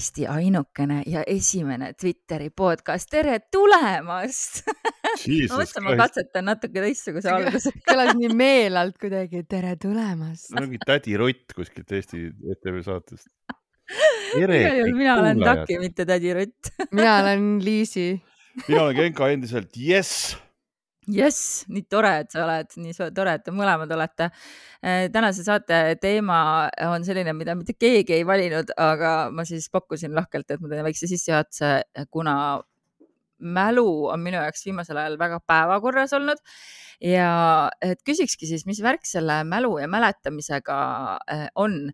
Eesti ainukene ja esimene Twitteri podcast. tere tulemast! ma mõtlesin, ma katsetan natuke teistsuguse alguse. kõlas nii meelelt kuidagi, tere tulemast. mingi tädi Rott kuskilt Eesti ETV saatest. igal juhul mina olen Taki, mitte tädi Rott mina olen Liisi. mina olen Genka endiselt, jess jess, nii tore, et sa oled, nii tore, et te mõlemad olete. Äh, tänase saate teema on selline, mida mitte keegi ei valinud, aga ma siis pakkusin lahkelt, et ma teen väikse sissejuhatuse, kuna mälu on minu jaoks viimasel ajal väga päevakorras olnud ja et küsikski siis, mis värk selle mälu ja mäletamisega äh, on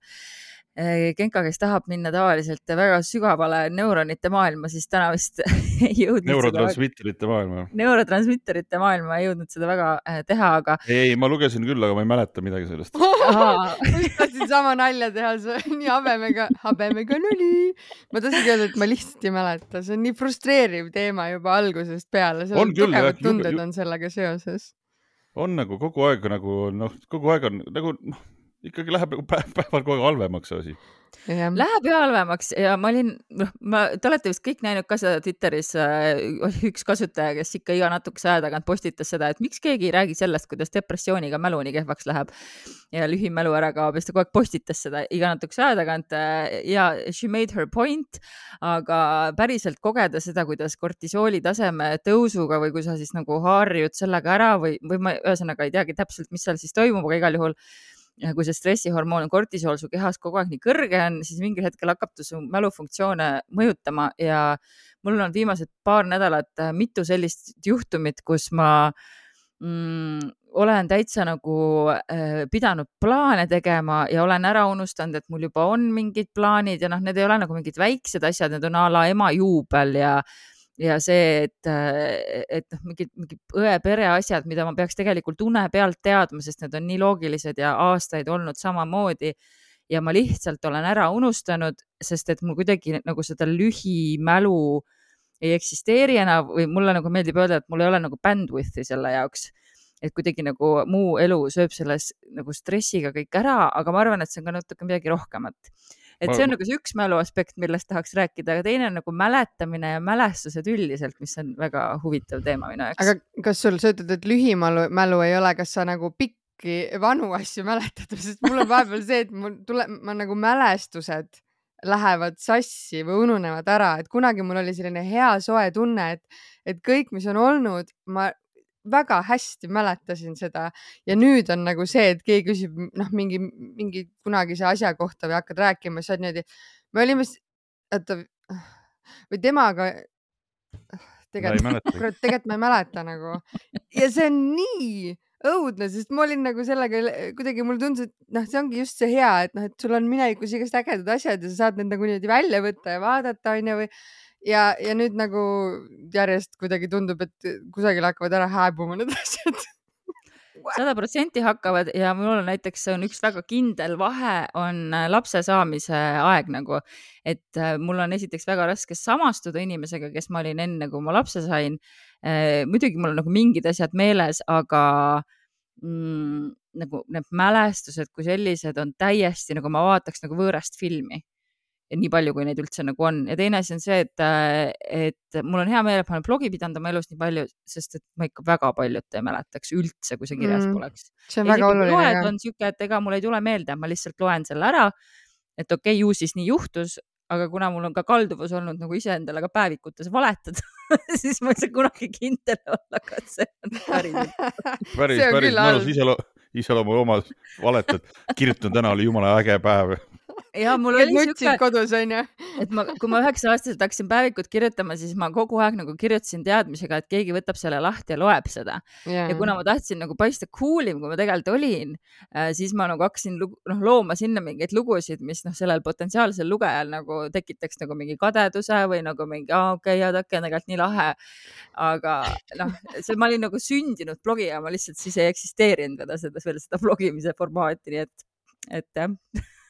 Genka, kes tahab minna tavaliselt väga sügavale neuronite maailma, siis täna vist ei jõudnud. neurotransmitterite maailma. neurotransmitterite maailma ei jõudnud seda väga äh, teha, aga. ei, ma lugesin küll, aga ma ei mäleta midagi sellest tahtsin sama nalja teha, see on nii habemega, habemega nali. ma tahtsingi öelda, et ma lihtsalt ei mäleta, see on nii frustreeriv teema juba algusest peale, seal on tugevad tunded on sellega seoses. on nagu kogu aeg nagu noh, kogu aeg on nagu noh ikkagi läheb nagu päev, päeval kogu aeg halvemaks see asi. Läheb ja halvemaks ja ma olin, noh, ma, te olete vist kõik näinud ka seda Twitteris äh,, oli üks kasutaja, kes ikka iga natukese aja tagant postitas seda, et miks keegi ei räägi sellest, kuidas depressiooniga mälu nii kehvaks läheb ja lühimälu ära kaob ja siis ta kogu aeg postitas seda iga natukese aja tagant äh, ja she made her point, aga päriselt kogeda seda, kuidas kortisooli taseme tõusuga või kui sa siis nagu harjud sellega ära või, või ma ühesõnaga ei teagi täpselt, mis seal siis toimub, aga igal juhul kui see stressihormoon kortisool su kehas kogu aeg nii kõrge on, siis mingil hetkel hakkab ta su mälufunktsioone mõjutama. Ja mul on viimased paar nädalat äh, mitu sellist juhtumit, kus ma mm, olen täitsa nagu äh, pidanud plaane tegema ja olen ära unustanud, et mul juba on mingid plaanid ja noh, need ei ole nagu mingid väiksed asjad, need on a la ema juubel ja ja see, et, et noh, mingid, mingid õe-pere asjad, mida ma peaks tegelikult une pealt teadma, sest need on nii loogilised ja aastaid olnud samamoodi ja ma lihtsalt olen ära unustanud, sest et mul kuidagi nagu seda lühimälu ei eksisteeri enam või mulle nagu meeldib öelda, et mul ei ole nagu bandwidth'i selle jaoks. et kuidagi nagu muu elu sööb selles nagu stressiga kõik ära, aga ma arvan, et see on ka natuke midagi rohkemat et see on nagu see üks mälu aspekt, millest tahaks rääkida, aga teine on nagu mäletamine ja mälestused üldiselt, mis on väga huvitav teema minu jaoks. aga kas sul, sa ütled, et lühimälu, mälu ei ole, kas sa nagu pikki vanu asju mäletad, sest mul on vahepeal see, et mul tuleb, ma nagu mälestused lähevad sassi või ununevad ära, et kunagi mul oli selline hea soe tunne, et, et kõik, mis on olnud, ma väga hästi mäletasin seda ja nüüd on nagu see, et keegi küsib noh, mingi, mingi kunagise asja kohta või hakkad rääkima, siis sa oled niimoodi, me olime, oota või temaga. tegelikult, tegelikult ma ei mäleta nagu ja see on nii õudne, sest ma olin nagu sellega kuidagi mulle tundus, et noh, see ongi just see hea, et noh, et sul on minevikus igast ägedad asjad ja sa saad need nagu niimoodi välja võtta ja vaadata onju või ja, ja nüüd nagu järjest kuidagi tundub, et kusagil hakkavad ära hääbuma need asjad. Sada protsenti hakkavad ja mul on näiteks on üks väga kindel vahe on äh, lapse saamise aeg nagu, et äh, mul on esiteks väga raske samastuda inimesega, kes ma olin enne, kui ma lapse sain. Äh, muidugi mul on nagu mingid asjad meeles, aga mm, nagu need mälestused kui sellised on täiesti nagu ma vaataks nagu võõrast filmi nii palju, kui neid üldse nagu on ja teine asi on see, et, äh, et mul on hea meel, et ma olen blogi pidanud oma elus nii palju, sest et ma ikka väga paljut ei mäletaks üldse, kui see kirjas mm, poleks. see on ja väga oluline. loed on sihuke, et ega mul ei tule meelde, ma lihtsalt loen selle ära. et okei okay,, ju siis nii juhtus, aga kuna mul on ka kalduvus olnud nagu iseendale ka päevikutes valetada siis ma ei saa kunagi kindel olla, kas see on päriselt päris, päris mõnus iseloomu omas valetad, kirjutan, täna oli jumala äge päev ja mul oli siuke. kodus onju. et ma, kui ma üheksa aastaselt hakkasin päevikut kirjutama, siis ma kogu aeg nagu kirjutasin teadmisega, et keegi võtab selle lahti ja loeb seda yeah.. ja kuna ma tahtsin nagu paista cool im, kui ma tegelikult olin, äh, siis ma nagu hakkasin noh looma sinna mingeid lugusid, mis noh, sellel potentsiaalsel lugejal nagu tekitaks nagu mingi kadeduse või nagu mingi, aa okei okay,, jaa, Taki on tegelikult nii lahe. aga noh, see, ma olin nagu sündinud blogija, ma lihtsalt siis ei eksisteerinud veel seda, veel seda blogimise formaati, nii et, et jah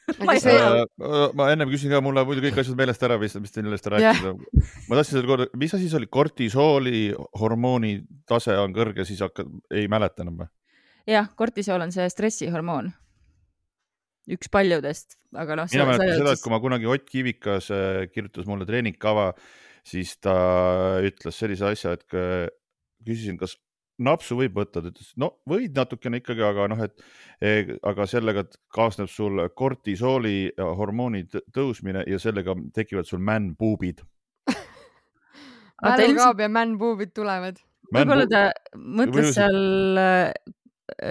ma, see... Äh, ma ennem küsin ka, mul läheb muidu kõik asjad meelest ära, mis, mis te millest rääkisite yeah.. ma tahtsin seda korda, mis asi see oli, kortisooli hormooni tase on kõrge, siis hakkad, ei mäleta enam või? jah, kortisool on see stressihormoon. üks paljudest, aga noh. mina mäletan seda, et kui ma kunagi Ott Kivikas äh, kirjutas mulle treeningkava, siis ta ütles sellise asja, et küsisin, kas napsu võib võtta, ta ütles, no võid natukene ikkagi, aga noh, et e, aga sellega kaasneb sul kortisooli hormooni tõusmine ja sellega tekivad sul man-boob'id mälu kaob ja man-boob'id tulevad. võib-olla ta mõtles seal äh,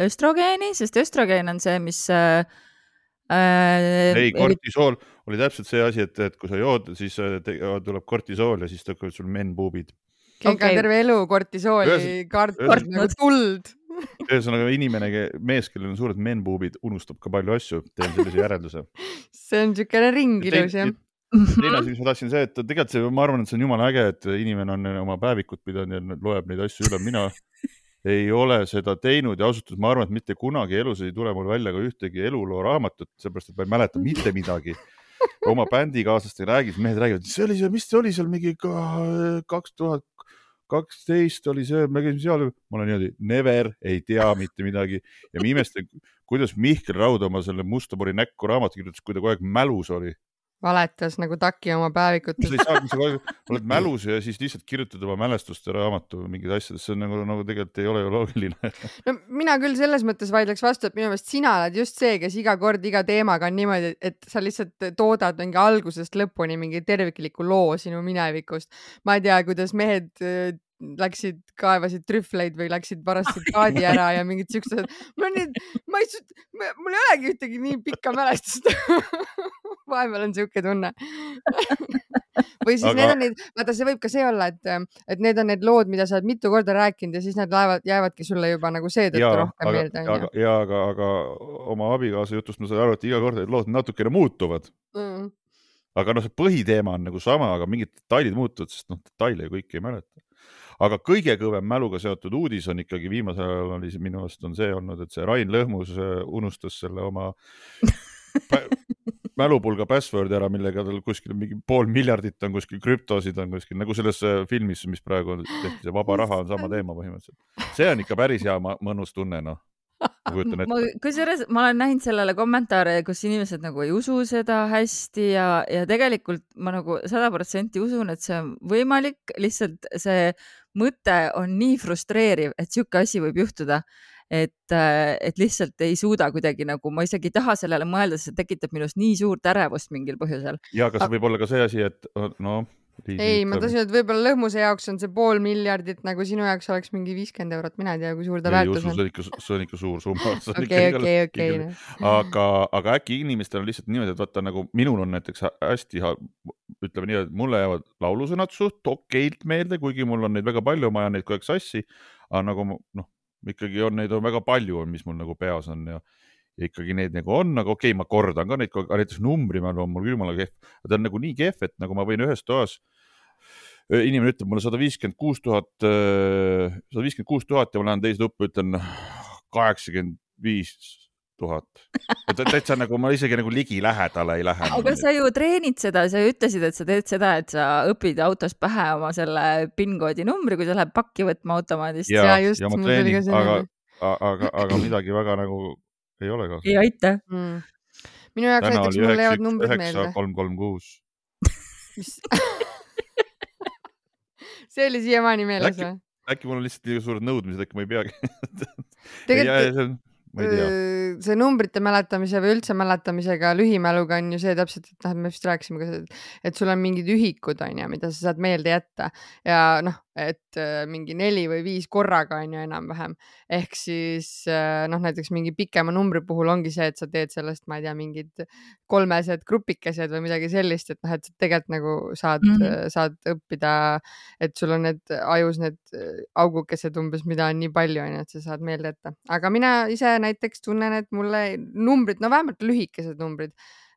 östrogeeni, sest östrogeen on see, mis äh, ei, kortisool oli täpselt see asi, et, et kui sa jood, siis äh, tuleb kortisool ja siis tekivad sul men-boob'id Genk okay. on terve elu kortisooli kartnud nagu tuld. ühesõnaga inimene, mees, kellel on suured men-boob'id, unustab ka palju asju, teen sellise järelduse. see on niisugune ringilus jah teine asi, mis ma tahtsin see, et tegelikult see, ma arvan, et see on jumala äge, et inimene on oma päevikut pidanud ja loeb neid asju üle, mina ei ole seda teinud ja ausalt öeldes ma arvan, et mitte kunagi elus ei tule mul välja ka ühtegi eluloo raamatut, seepärast et ma ei mäleta mitte midagi. Oma bändikaaslastega räägid, mehed räägivad, see oli seal, mis see oli seal mingi kaks tuhat kaksteist oli see, me käisime seal, ma olen niimoodi never ei tea mitte midagi. Ja ma imestan, kuidas Mihkel Raud oma selle Mustapori näkku raamatu kirjutas, kui ta kogu aeg mälus oli valetas nagu Taki oma päevikutes. sa ei saa, sa oled mälus ja siis lihtsalt kirjutad oma mälestuste raamatu mingeid asjadest, see on nagu, nagu tegelikult ei ole ju loogiline. no mina küll selles mõttes vaidleks vastu, et minu meelest sina oled just see, kes iga kord iga teemaga on niimoodi, et sa lihtsalt toodad mingi algusest lõpuni mingi tervikliku loo sinu minevikust. ma ei tea, kuidas mehed läksid, kaevasid trühvleid või läksid varastasid paadi ära ja mingid siuksed. mul on nii, ma ei, mul ei olegi ühtegi nii pikka mälestust vahepeal on siuke tunne või siis Aga... need on need, vaata, see võib ka see olla, et, et need on need lood, mida sa oled mitu korda rääkinud ja siis need laevad, jäävadki sulle juba nagu seetõttu rohkem aga, meelde. aga, ja aga, aga oma abikaasa jutust ma sain aru, et iga kord need lood natukene muutuvad mm. aga noh, see põhiteema on nagu sama, aga mingid detailid muutuvad, sest noh, detaile ju kõiki ei mäleta aga kõige kõvem mäluga seotud uudis on ikkagi viimasel ajal oli minu arust on see olnud, et see Rain Lõhmus äh, unustas selle oma mälupulga password'i ära, millega tal kuskil mingi pool miljardit on kuskil krüptosid on kuskil nagu selles äh, filmis, mis praegu tehti, see vaba raha on sama teema põhimõtteliselt. see on ikka päris hea mõnus tunne, noh ma kujutan ette. kusjuures ma olen näinud sellele kommentaare, kus inimesed nagu ei usu seda hästi ja, ja tegelikult ma nagu sada protsenti usun, et see on võimalik, lihtsalt see mõte on nii frustreeriv, et sihuke asi võib juhtuda, et, äh, et lihtsalt ei suuda kuidagi nagu, ma isegi ei taha sellele mõelda, sest see tekitab minus nii suurt ärevust mingil põhjusel. ja kas võib olla ka see asi, et noh ei, ma tahtsin, et võib-olla lõhmuse jaoks on see pool miljardit nagu sinu jaoks oleks mingi viiskümmend eurot, mina ei tea, kui suur ta väärtus on. see on ikka, see on ikka suur summa. okei, okei, okei. aga, aga äkki inimestel on lihtsalt niimoodi, et vaata nagu minul on näiteks hästi, ütleme nii, et mulle jäävad laulusõnad suht okeilt meelde, kuigi mul on neid väga palju, ma ajan neid kogu aeg sassi. aga nagu noh, ikkagi on neid on väga palju, mis mul nagu peas on ja ja ikkagi neid nagu on, aga okei okay,, ma kordan ka neid, aga näiteks numbrimälu on mul jumala kehv. ta on nagu nii kehv, et nagu ma võin ühes toas, inimene ütleb mulle sada viiskümmend kuus tuhat, sada viiskümmend kuus tuhat ja ma lähen teise tuppa, ütlen kaheksakümmend viis tuhat. täitsa nagu ma isegi nagu ligilähedale ei lähe. aga sa ju treenid seda, sa ju ütlesid, et sa teed seda, et sa õpid autos pähe oma selle PIN-koodi numbri, kui sa lähed pakki võtma automaadist. ja, ja, just, ja ma treenin, aga, aga, aga midagi väga nagu ei ole ka. ei aita mm.. minu jaoks näiteks mul jäävad numbrid meelde. kolm, kolm, kuus. mis see oli siiamaani meeles või? äkki mul on lihtsalt liiga suured nõudmised, äkki ma ei peagi tegelikult ma ei tea. see numbrite mäletamise või üldse mäletamisega lühimäluga on ju see täpselt, et noh, me vist rääkisime ka seda, et sul on mingid ühikud on ju, mida sa saad meelde jätta ja noh, et mingi neli või viis korraga on ju enam-vähem. ehk siis noh, näiteks mingi pikema numbri puhul ongi see, et sa teed sellest, ma ei tea, mingid kolmesed grupikesed või midagi sellist, et noh, et tegelikult nagu saad mm, -hmm. saad õppida, et sul on need ajus need augukesed umbes, mida on nii palju on ju, et sa saad meelde jätta, aga mina ise näiteks tunnen, et mulle numbrid, no vähemalt lühikesed numbrid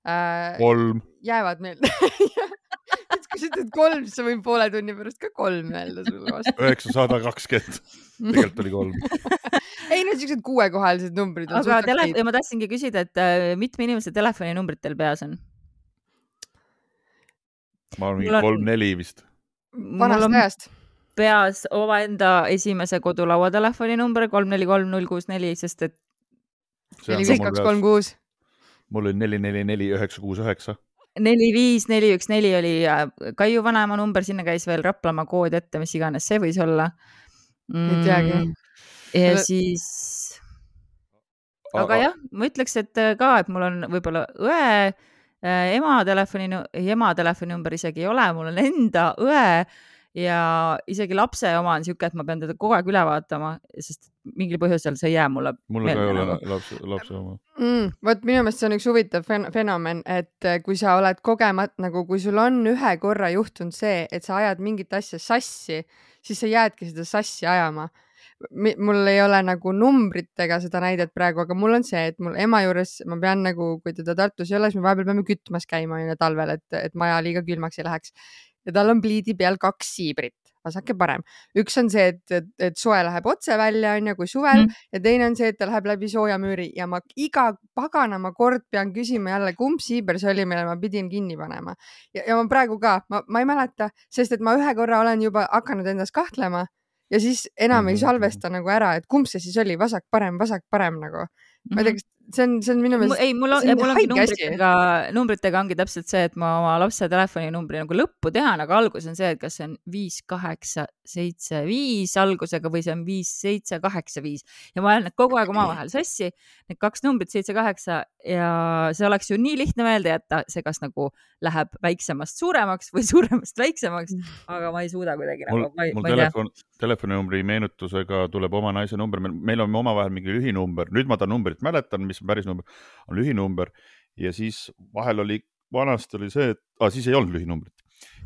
äh,. kolm. jäävad meelde sa ütled kolm, siis ma võin poole tunni pärast ka kolm öelda sulle vastu. üheksasada kakskümmend, tegelikult oli kolm ei, need siuksed kuuekohalised numbrid. aga tele-, ma tahtsingi küsida, et äh, mitme inimese telefoninumbrid teil peas on? ma olen mingi kolm-neli vist. vanast ajast peas omaenda esimese kodulaua telefoninumber kolm, neli, kolm, null, kuus, neli, sest et. neli, viis, kaks, kolm, kuus. mul oli neli, neli, neli, üheksa, kuus, üheksa. Neli, viis, neli, üks, neli oli äh, Kaiu vanaema number, sinna käis veel Raplamaa kood ette, mis iganes see võis olla mm.. ei teagi. Mm, ja siis aga jah, ma ütleks, et äh, ka, et mul on võib-olla õe äh, ema telefoni, ei ema telefoninumber isegi ei ole, mul on enda õe ja isegi lapse oma on sihuke, et ma pean teda kogu aeg üle vaatama, sest mingil põhjusel see ei jää mulle. mul ka ei ole nagu. lapse, lapse oma mm,. vot minu meelest see on üks huvitav fenomen, et äh, kui sa oled kogemata nagu, kui sul on ühe korra juhtunud see, et sa ajad mingit asja sassi, siis sa jäädki seda sassi ajama mul ei ole nagu numbritega seda näidet praegu, aga mul on see, et mul ema juures ma pean nagu, kui teda Tartus ei ole, siis me vahepeal peame kütmas käima onju talvel, et, et maja liiga külmaks ei läheks. Ja tal on pliidi peal kaks siibrit, vasake parem. üks on see, et, et, et soe läheb otse välja onju, kui suvel mm. ja teine on see, et ta läheb läbi sooja müüri ja ma iga paganama kord pean küsima jälle, kumb siiber see oli, mille ma pidin kinni panema. ja, ma praegu ka, ma, ma ei mäleta, sest et ma ühe korra olen juba hakanud endas kahtlema ja siis enam ei mhm, salvesta nagu ära, et kumb see siis oli, vasak-parem, vasak-parem nagu. Ma ei tea, mhm. kas see on, see on minu meelest. ei, mul on, mul ongi numbritega, numbritega ongi täpselt see, et ma oma lapse telefoninumbri nagu lõppu tean, aga algus on see, et kas see on viis, kaheksa, seitse, viis algusega või see on viis, seitse, kaheksa, viis ja ma olen need kogu aeg omavahel sassi, need kaks numbrit, seitse, kaheksa ja see oleks ju nii lihtne meelde jätta, see kas nagu läheb väiksemast suuremaks või suuremast väiksemaks, aga ma ei suuda kuidagi mul, nagu. mul telefon, telefoninumbri meenutusega tuleb oma naise number, meil on omavahel mingi lühinumber, nüüd ma ta numbrit mäletan, mis on päris number, on lühinumber ja siis vahel oli, vanasti oli see, et ah, siis ei olnud lühinumbrit.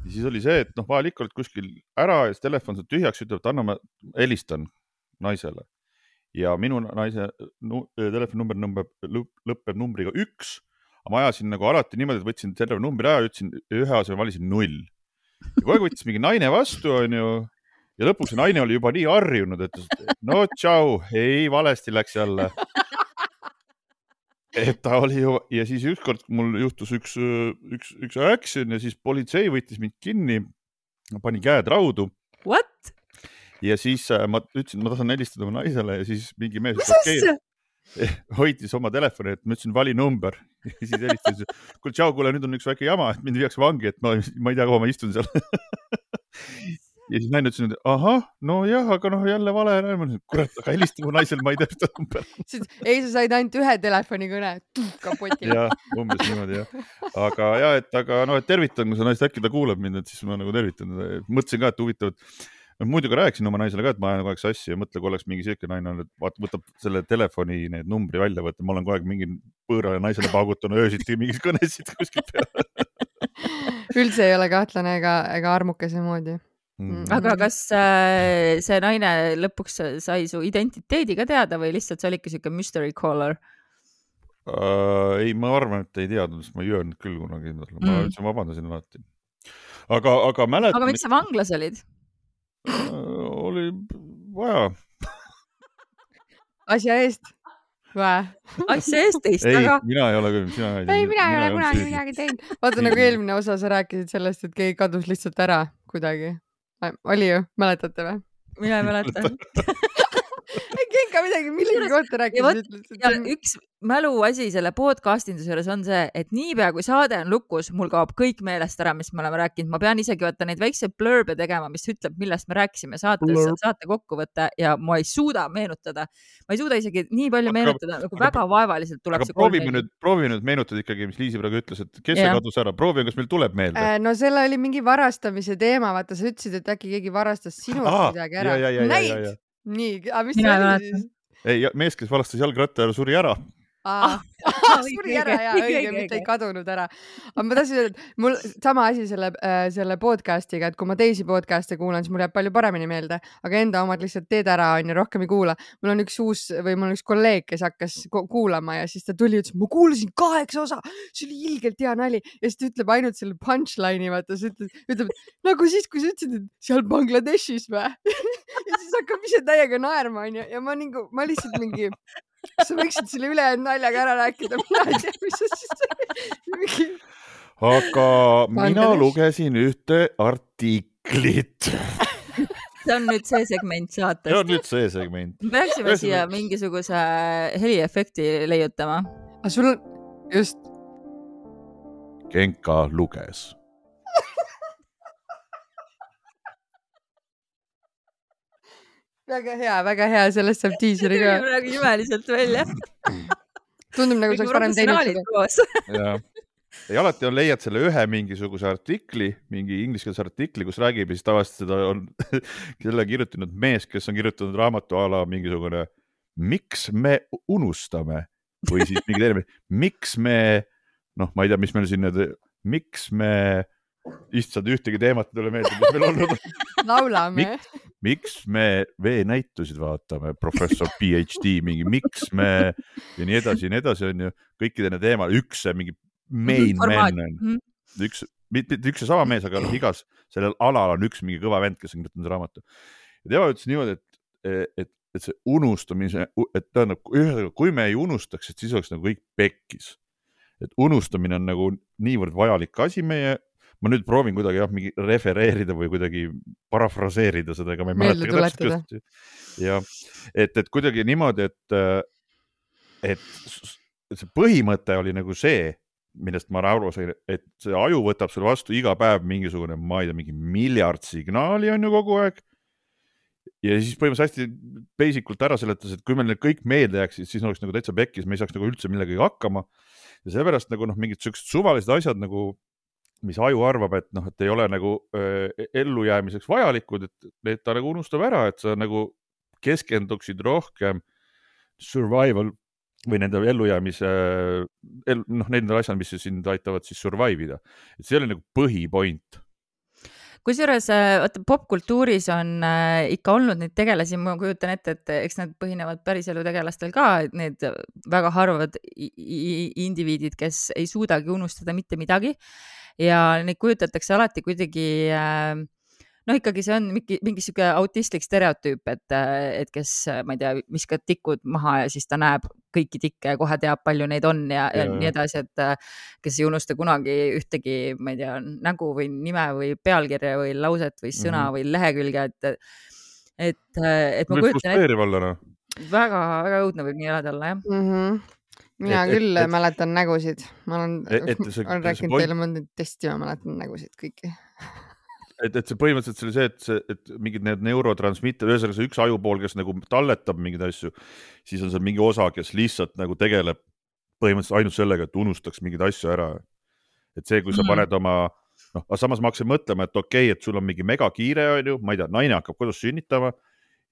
ja siis oli see, et noh, vahel ikka oled kuskil ära ja siis telefon saab tühjaks, ütleb, et anna, ma helistan naisele. ja minu naise nu, telefoninumber number, lõpeb numbriga üks. aga ma ajasin nagu alati niimoodi, et võtsin terve numbri ära, ütlesin ühe asemel valisin null. ja kogu aeg võttis mingi naine vastu, onju ja lõpuks see naine oli juba nii harjunud, et no tšau, ei valesti läks jälle et ta oli ju ja siis ükskord mul juhtus üks, üks, üks action ja siis politsei võttis mind kinni, pani käed raudu. What? ja siis äh, ma ütlesin, ma tahan helistada oma naisele ja siis mingi mees. mis asja? hoidis oma telefoni, et ma ütlesin vali number ja siis helistasin, kuule tšau, kuule nüüd on üks väike jama, et mind viiakse vangi, et ma, ma ei tea, kaua ma istun seal ja siis naine ütles, et ahah, nojah, aga noh, jälle vale. kurat, aga helista mu naisele, ma ei ta number ei, sa said ainult ühe telefonikõne, kapotile. jah, umbes niimoodi jah. aga ja, et aga noh, et tervitan, kui sa naist, äkki ta kuulab mind, et siis ma nagu tervitan teda. mõtlesin ka, et huvitav, et muidu ka rääkisin oma naisele ka, et ma ajan kogu aeg sassi ja mõtle, kui oleks mingi siuke naine olnud, et vaata, võtab selle telefoni need numbri välja, võtta, ma olen kogu aeg mingi võõrale naisele paugutanud öösiti mingeid kõnesid kuskilt peale üldse ei ole kahtlane ega, ega armukas moodi Mm. aga kas äh, see naine lõpuks sai su identiteedi ka teada või lihtsalt see oligi siuke mystery caller uh,? ei, ma arvan, et ei teadnud, sest ma ei öelnud küll kunagi endale, ma mm. ütlesin, vabandasin alati. aga, aga mäletan. aga miks sa vanglas olid uh,? oli vaja asja eest või? asja eest teist, aga. mina ei ole küll, sina ei tea. ei, mina ei ole kunagi midagi teinud. vaata nagu eelmine osa sa rääkisid sellest, et keegi kadus lihtsalt ära kuidagi oli ju, mäletate või? mina ei mäleta ikka midagi millegi kohta rääkisid. üks mäluasi selle podcast induse juures on see, et niipea kui saade on lukus, mul kaob kõik meelest ära, mis me oleme rääkinud, ma pean isegi vaata neid väikseid blurbe tegema, mis ütleb, millest me rääkisime saates, saate kokkuvõte ja ma ei suuda meenutada. ma ei suuda isegi nii palju aga, meenutada, nagu aga, väga vaevaliselt tuleb see. proovime nüüd, proovime nüüd meenutada ikkagi, mis Liisi praegu ütles, et kes see kadus ära, proovime, kas meil tuleb meelde äh,. no seal oli mingi varastamise teema, vaata sa ütlesid, et äkki keegi varastas sinult midagi ära. näid? Nii, aga mis see oli siis? ei, mees, kes varastas jalgratta ära, suri ära. Ah, ah, suri ära ja õige, mitte ei kadunud ära. aga ma tahtsin öelda, et mul sama asi selle äh,, selle podcast'iga, et kui ma teisi podcast'e kuulan, siis mul jääb palju paremini meelde, aga enda omad lihtsalt teed ära onju, rohkem ei kuula. mul on üks uus või mul on üks kolleeg, kes hakkas kuulama ja siis ta tuli ja ütles, ma kuulasin kaheksa osa, see oli ilgelt hea nali. Ja siis ta ütleb ainult selle punchline'i, vaata, sa ütled, ütleb nagu siis, kui sa ütlesid, et seal Bangladeshis või ja siis hakkab ise täiega naerma onju ja ma nagu, ma lihtsalt mingi sa võiksid selle ülejäänud naljaga ära rääkida, mina ei tea, mis sa siis mingi. aga mina lugesin ühte artiklit see on nüüd see segment saatest. see on nüüd see segment. me peaksime siia mingisuguse heliefekti leiutama. aga sul just. Genka luges. Väga hea, väga hea, sellest saab diiseri ka. praegu imeliselt välja. tundub nagu sa oleks varem teinud seda. ja, ja alati on, leiad selle ühe mingisuguse artikli, mingi ingliskeelse artikli, kus räägib ja siis tavaliselt seda on selle kirjutanud mees, kes on kirjutanud raamatu a la mingisugune Miks me unustame või siis mingi teine, miks me noh, ma ei tea, mis meil siin need, miks me, issand, ühtegi teemat ei tule meelde, mis meil olnud on. laulame. Miks me veenäitusid vaatame, professor PhD mingi, miks me ja nii edasi ja nii edasi, onju, kõikide nende teemal, üks mingi main man on, Mhm. üks, mitte üks ja sama mees, aga noh, igas sellel alal on üks mingi kõva vend, kes on kirjutanud raamatu. ja tema ütles niimoodi, et, et, et see unustamise, et tähendab, ühesõnaga, kui me ei unustaks, et siis oleks nagu kõik pekkis. et unustamine on nagu niivõrd vajalik asi meie, ma nüüd proovin kuidagi jah, mingi refereerida või kuidagi parafraseerida seda, ega ma ei mäleta ka täpselt tuletada. just. ja et, et kuidagi niimoodi, et, s- et see põhimõte oli nagu see, millest ma aru sain, et see aju võtab sulle vastu iga päev mingisugune, ma ei tea, mingi miljard signaali on ju kogu aeg. ja siis põhimõtteliselt hästi basic ult ära seletas, et kui meil need kõik meelde jääksid, siis oleks nagu täitsa pekkis, me ei saaks nagu üldse millegagi hakkama. ja seepärast nagu noh, mingid siuksed suvalised asjad nagu, mis aju arvab, et noh, et ei ole nagu äh, ellujäämiseks vajalikud, et need ta nagu unustab ära, et sa nagu keskenduksid rohkem survival või nende ellujäämise, noh, nendele asjadele, mis sind aitavad siis survive ida. et see oli nagu põhipoint. Kusjuures äh, vaata popkultuuris on äh, ikka olnud neid tegelasi, ma kujutan ette, et eks nad põhinevad päriselu tegelastel ka, need väga harvad indiviidid, kes ei suudagi unustada mitte midagi. Ja neid kujutatakse alati kuidagi äh, noh, ikkagi see on mingi, mingi sihuke autistlik stereotüüp, et, et kes, ma ei tea, viskab tikud maha ja siis ta näeb kõiki tikke ja kohe teab, palju neid on ja, ja, ja nii edasi, et kes ei unusta kunagi ühtegi, ma ei tea, nägu või nime või pealkirja või lauset või sõna mm. -hmm. või lehekülge, et, et, et ma kujutan ette, frustreeriv olla noh. väga-väga õudne võib nii elada olla, jah. mm. -hmm. mina Et- küll et- et... mäletan nägusid, ma olen olen rääkinud teile mõnda testi, ma mäletan nägusid kõiki. et, et see põhimõtteliselt see oli see, et see, et mingid need neurotransmitter, ühesõnaga see üks ajupool, kes nagu talletab mingeid asju, siis on seal mingi osa, kes lihtsalt nagu tegeleb põhimõtteliselt ainult sellega, et unustaks mingeid asju ära. et see, kui sa Mhm. paned oma noh, aga samas ma hakkasin mõtlema, et okei okay,, et sul on mingi megakiire, onju, ma ei tea, naine hakkab kodus sünnitama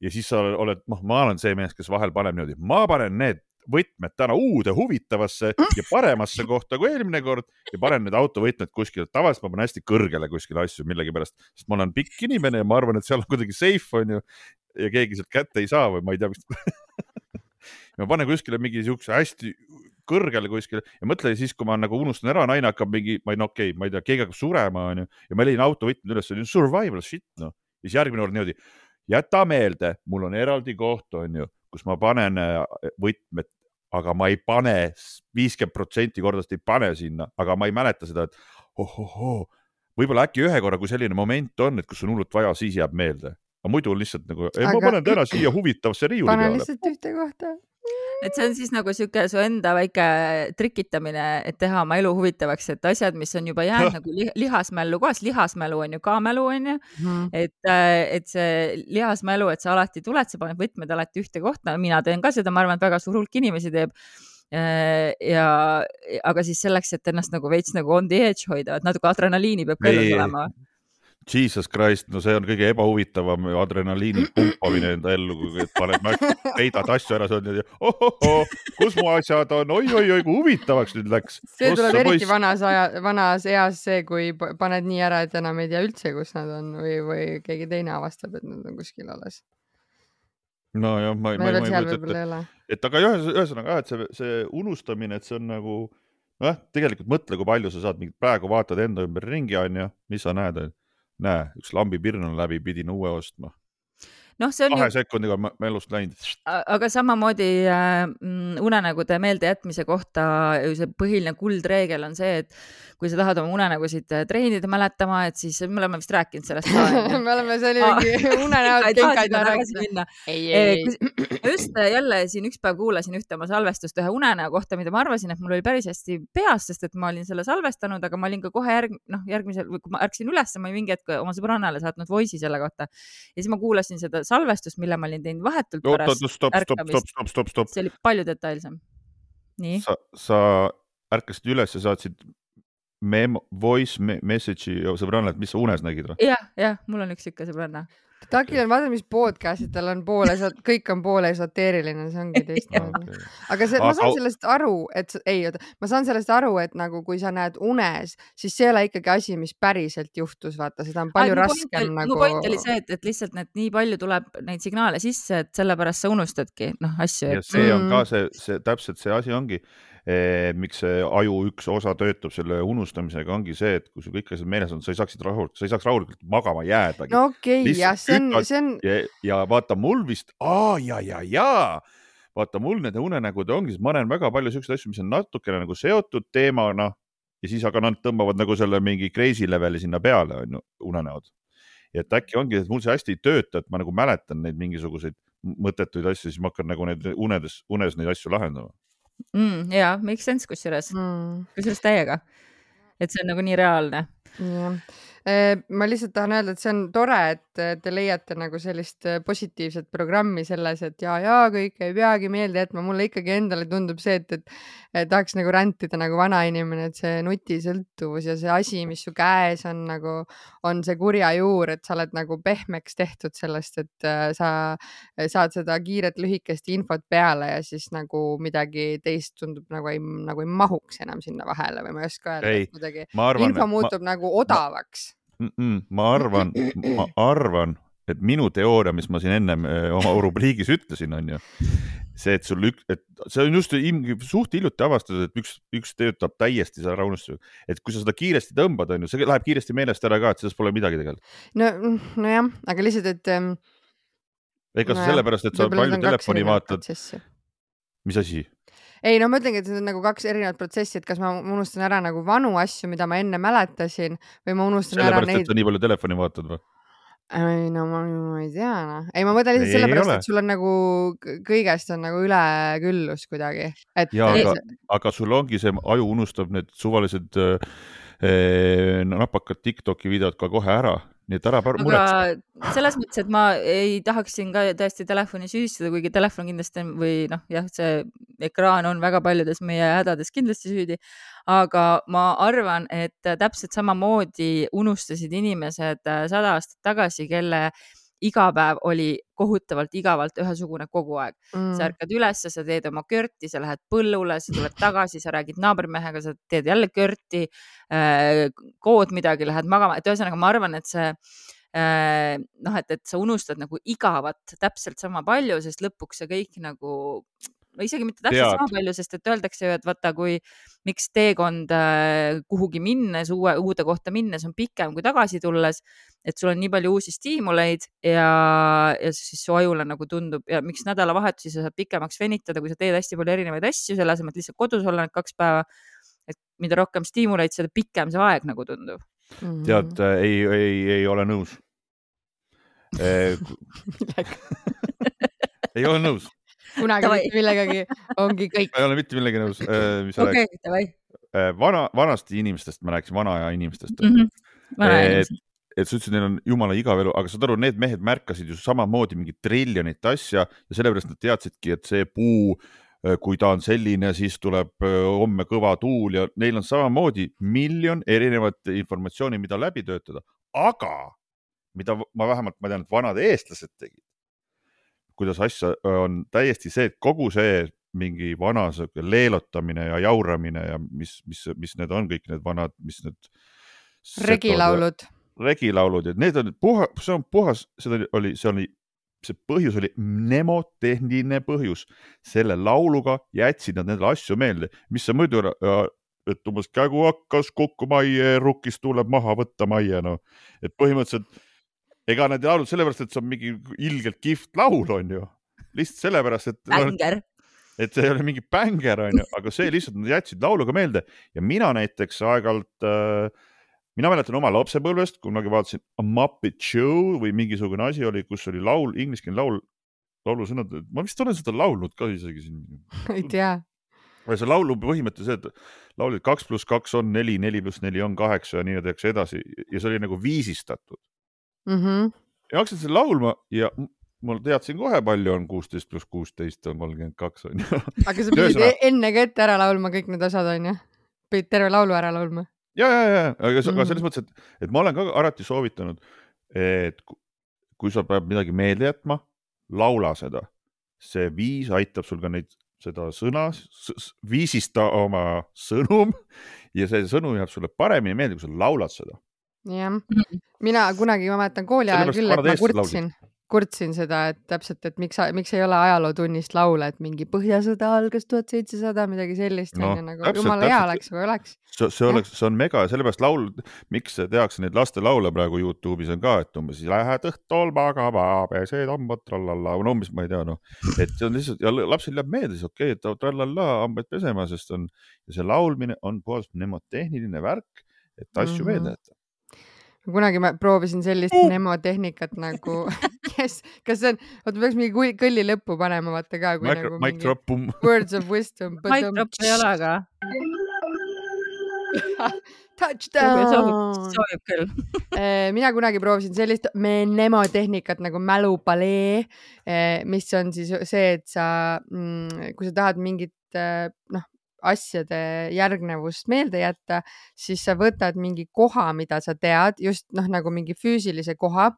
ja siis sa oled, noh, ma olen see mees, kes vahel paneb niimoodi, ma panen need võtmed täna uude huvitavasse ja paremasse kohta kui eelmine kord. Ja panen need autovõtmed kuskile, tavaliselt ma panen hästi kõrgele kuskile asju millegipärast, sest ma olen pikk inimene ja ma arvan, et seal on kuidagi safe onju ja keegi sealt kätte ei saa või ma ei tea, mis. ma panen kuskile mingi siukse hästi kõrgele kuskile ja mõtle siis, kui ma nagu unustan ära, naine hakkab mingi, ma ei no okei okay,, ma ei tea, keegi hakkab surema onju ja ma leidin autovõtmed üles, on survival shit noh. ja siis järgmine kord niimoodi, jäta meelde, mul on eraldi koht onju, kus ma panen äh, võtmed, aga ma ei pane viiskümmend protsenti kordadest ei pane sinna, aga ma ei mäleta seda, et ohohoo, võib-olla äkki ühe korra, kui selline moment on, et kus on hullult vaja, siis jääb meelde. aga muidu on lihtsalt nagu, ma panen täna siia huvitavasse riiuli pane peale. lihtsalt ühte kohta. Et see on siis nagu sihuke su enda väike trikitamine, et teha oma elu huvitavaks, et asjad, mis on juba jäänud nagu li- lihasmällu kohas, lihasmälu on ju ka mälu on ju, et, et see lihasmälu, et sa alati tuled, sa paned võtmed alati ühte kohta, mina teen ka seda, ma arvan, et väga suur hulk inimesi teeb. ja, aga siis selleks, et ennast nagu veits nagu on the edge hoida, et natuke adrenaliini peab Ei. olema. Jesus Christ, no see on kõige ebahuvitavam adrenaliini pumpamine enda ellu, kui paned, peidad asju ära, sa oled niimoodi ohohoo, kus mu asjad on oi,, oi-oi-oi, kui huvitavaks nüüd läks. see tuleb eriti vanas aja, vanas eas see, kui paned nii ära, et enam ei tea üldse, kus nad on või, või keegi teine avastab, et nad on kuskil alles. nojah, ma ei, ma ma ei kujuta ette, et aga ühesõnaga jah, et see, see unustamine, et see on nagu nojah, tegelikult mõtle, kui palju sa saad mingit, praegu vaatad enda ümber ringi, onju, mis sa näed, näe, üks lambipirn on läbi, pidin uue ostma. noh, see on kahe ju, sekundiga on me elust läinud. aga samamoodi äh, mm, unenägude meeldejätmise kohta see põhiline kuldreegel on see, et kui sa tahad oma unenägusid äh, treenida mäletama, et siis me oleme vist rääkinud sellest ka me oleme, mingi unenäod, ei, kus- ma just äh, jälle siin üks päev kuulasin ühte oma salvestust ühe unenäo kohta, mida ma arvasin, et mul oli päris hästi peas, sest et ma olin selle salvestanud, aga ma olin ka kohe järg-, noh, järgmisel kui ma ärkasin üles, ma olin mingi hetk oma sõbrannale saatnud voice'i selle kohta. Ja siis ma kuulasin seda salvestust, mille ma olin teinud vahetult oot, pärast stopp, ärkamist. see oli palju detailsem. nii, sa, sa ärkasid üles ja saatsid memo, voice me message'i sõbrannale, et mis sa unes nägid või? jah, jah, mul on üks siuke sõbranna. Takil on, vaata, mis podcast'id tal on poole, kõik on poole esoteeriline, see ongi teistmoodi. aga see, ma saan sellest aru, et ei, oota, ma saan sellest aru, et nagu kui sa näed unes, siis see ei ole ikkagi asi, mis päriselt juhtus, vaata, seda on palju raskem nagu. mu point oli see, et, et lihtsalt need nii palju tuleb neid signaale sisse, et sellepärast sa unustadki noh asju, ja et see on Mm. ka see, see täpselt see asi ongi miks see aju üks osa töötab selle unustamisega, ongi see, et kui sul kõik asjad meeles on, sa ei saaksid rahulikult, sa ei saaks rahulikult magama jäädagi no okei okay,, jah, see on see on, ja, vaata mul vist, aa ja, ja, ja vaata mul nende unenägude ongi, ma näen väga palju siukseid asju, mis on natukene nagu seotud teemana ja siis aga nad tõmbavad nagu selle mingi crazy leveli sinna peale, onju, unenäod. ja et äkki ongi, et mul see hästi ei tööta, et ma nagu mäletan neid mingisuguseid mõttetuid asju, siis ma hakkan nagu neid unedes, unes neid asju lahendama. Mm, ja make sense kusjuures, mm, kusjuures täiega. et see on nagu nii reaalne. jah. Ma lihtsalt tahan öelda, et see on tore, et eh, te leiate nagu sellist eh, positiivset programmi selles, et ja, ja kõike ei peagi meelde jätma, mulle ikkagi endale tundub see, et, et, et tahaks nagu rändida nagu vanainimene, et see nutisõltuvus ja see asi, mis su käes on nagu, on see kurja juur, et sa oled nagu pehmeks tehtud sellest, et äh, sa saad seda kiiret lühikest infot peale ja siis nagu midagi teist tundub nagu ei, nagu ei mahuks enam sinna vahele või ma ei oska öelda Ei,, kuidagi info muutub ma... nagu odavaks. Mm -mm, ma arvan, ma arvan, et minu teooria, mis ma siin ennem eh, oma rubriigis ütlesin, on ju see, et sul üks, et see on just suht hiljuti avastatud, et üks, üks töötab täiesti selle rahunustusega, et kui sa seda kiiresti tõmbad, on ju, see läheb kiiresti meelest ära ka, et sellest pole midagi tegelikult. no, nojah, aga lihtsalt, et ähm, ega Nojah, sellepärast, et sa palju telefoni vaatad, mis asi? Ei no ma ütlengi, et need on nagu kaks erinevat protsessi, et kas ma unustan ära nagu vanu asju, mida ma enne mäletasin või ma unustan ära sellepärast, et neid sa nii palju telefoni vaatad või? ei no ma, ma ei tea noh, ei ma mõtlen lihtsalt sellepärast, et sul on nagu kõigest on nagu üleküllus kuidagi, et ja aga, aga sul ongi see aju unustab need suvalised äh, eh, napakad Tiktoki videod ka kohe ära, nii et ära muretse. selles mõttes, et ma ei tahaks siin ka tõesti telefoni süüdistada, kuigi telefon kindlasti on- või noh, jah, see ekraan on väga paljudes meie hädades kindlasti süüdi. aga ma arvan, et täpselt samamoodi unustasid inimesed äh, sada aastat tagasi, kelle igapäev oli kohutavalt igavalt ühesugune kogu aeg. mm, sa ärkad üles, sa teed oma körti, sa lähed põllule, sa tuled tagasi, sa räägid naabrimehega, sa teed jälle körti, kood midagi, lähed magama, et ühesõnaga ma arvan, et see äh, noh, et, et sa unustad nagu igavat täpselt sama palju, sest lõpuks see kõik nagu no isegi mitte täpselt sama palju, sest et öeldakse ju, et vaata, kui miks teekond äh, kuhugi minnes, uue, uude kohta minnes on pikem kui tagasi tulles, et sul on nii palju uusi stiimuleid ja, ja siis su ajule nagu tundub ja miks nädalavahetusi sa saad pikemaks venitada, kui sa teed hästi palju erinevaid asju, selle asemel, et lihtsalt kodus olla need kaks päeva. et mida rohkem stiimuleid, seda pikem see aeg nagu tundub. mm. tead, ei, ei, ei ole nõus. ei ole nõus, kunagi Davai. mitte millegagi ongi kõik. ei ole mitte millegi nõus, mis sa okay,, davai. vana, vanasti inimestest, ma rääkisin vana aja inimestest Mhm. et, et et sa ütlesid, neil on jumala igav elu, aga saad aru, need mehed märkasid ju samamoodi mingit triljonit asja ja sellepärast nad teadsidki, et see puu, kui ta on selline, siis tuleb öö, homme kõva tuul ja neil on samamoodi miljon erinevat informatsiooni, mida läbi töötada, aga mida ma vähemalt, ma tean, et vanad eestlased tegid, kuidas asja on täiesti see, et kogu see mingi vana sihuke leelotamine ja jauramine ja mis, mis, mis need on kõik need vanad, mis need. regilaulud. regilaulud ja need on puha, see on puhas, seda oli, see oli, see põhjus oli mnemotehniline põhjus. selle lauluga jätsid nad nendele asju meelde, mis sa muidu, et umbes kägu hakkas kukkuma rukkis tuleb maha võtta majja, noh. et põhimõtteliselt ega nad ei laulnud sellepärast, et see on mingi ilgelt kihvt laul, onju. lihtsalt sellepärast, et. bänger. et see ei ole mingi bänger, onju, aga see lihtsalt nad jätsid laulu ka meelde ja mina näiteks aeg-ajalt äh, mina mäletan oma lapsepõlvest, kunagi vaatasin A Muppet Show või mingisugune asi oli, kus oli laul, ingliskeelne laul, laulusõnad, ma vist olen seda laulnud ka isegi siin. ei tea. see laulu põhimõte see, et laulid kaks pluss kaks on neli, neli pluss neli on kaheksa ja nii edasi edasi ja see oli nagu viisistatud mm. -hmm. ja hakkasin seda laulma ja ma teadsin kohe, palju on kuusteist pluss kuusteist on kolmkümmend kaks on ju. aga sa pidid enne ka ette ära laulma kõik need osad on ju? pidid terve laulu ära laulma? ja, ja, ja, aga mm -hmm. selles mõttes, et, et ma olen ka alati soovitanud, et kui sa pead midagi meelde jätma, laula seda. see viis aitab sul ka neid, seda sõna, viisista oma sõnum ja see sõnum jääb sulle paremini meelde, kui sa laulad seda. Jah, mhm. mina kunagi, ma mäletan kooli ajal küll, et ma kurtsin kurtsin seda, et täpselt, et miks, miks ei ole ajalootunnist laule, et mingi Põhjasõda algas tuhat seitsesada, midagi sellist no,, onju, nagu täpselt, jumala hea oleks, kui oleks. see, see oleks, see on mega ja sellepärast laul, miks tehakse neid lastelaule praegu Youtube'is on ka, et umbes lähed õhtul magama, pesed hambad, trallalla, no umbes ma ei tea, noh, et see on lihtsalt ja lapsel jääb meelde, siis okei okay,, et trallalla hambaid pesema, sest on see laulmine on puhas mnemotehniline värk, et asju mm -hmm. meelde jätta kunagi ma proovisin sellist mnemotehnikat nagu kes, kas see on, oota, peaks mingi kõlli lõppu panema, vaata ka. Nagu mic drop, pumm. Words of wisdom. Mic drop ei ole aga Touchdown. sobib, sobib küll eh, mina kunagi proovisin sellist mnemotehnikat nagu mälupalee, eh, mis on siis see, et sa, mm, kui sa tahad mingit eh, noh, asjade järgnevust meelde jätta, siis sa võtad mingi koha, mida sa tead, just noh, nagu mingi füüsilise koha.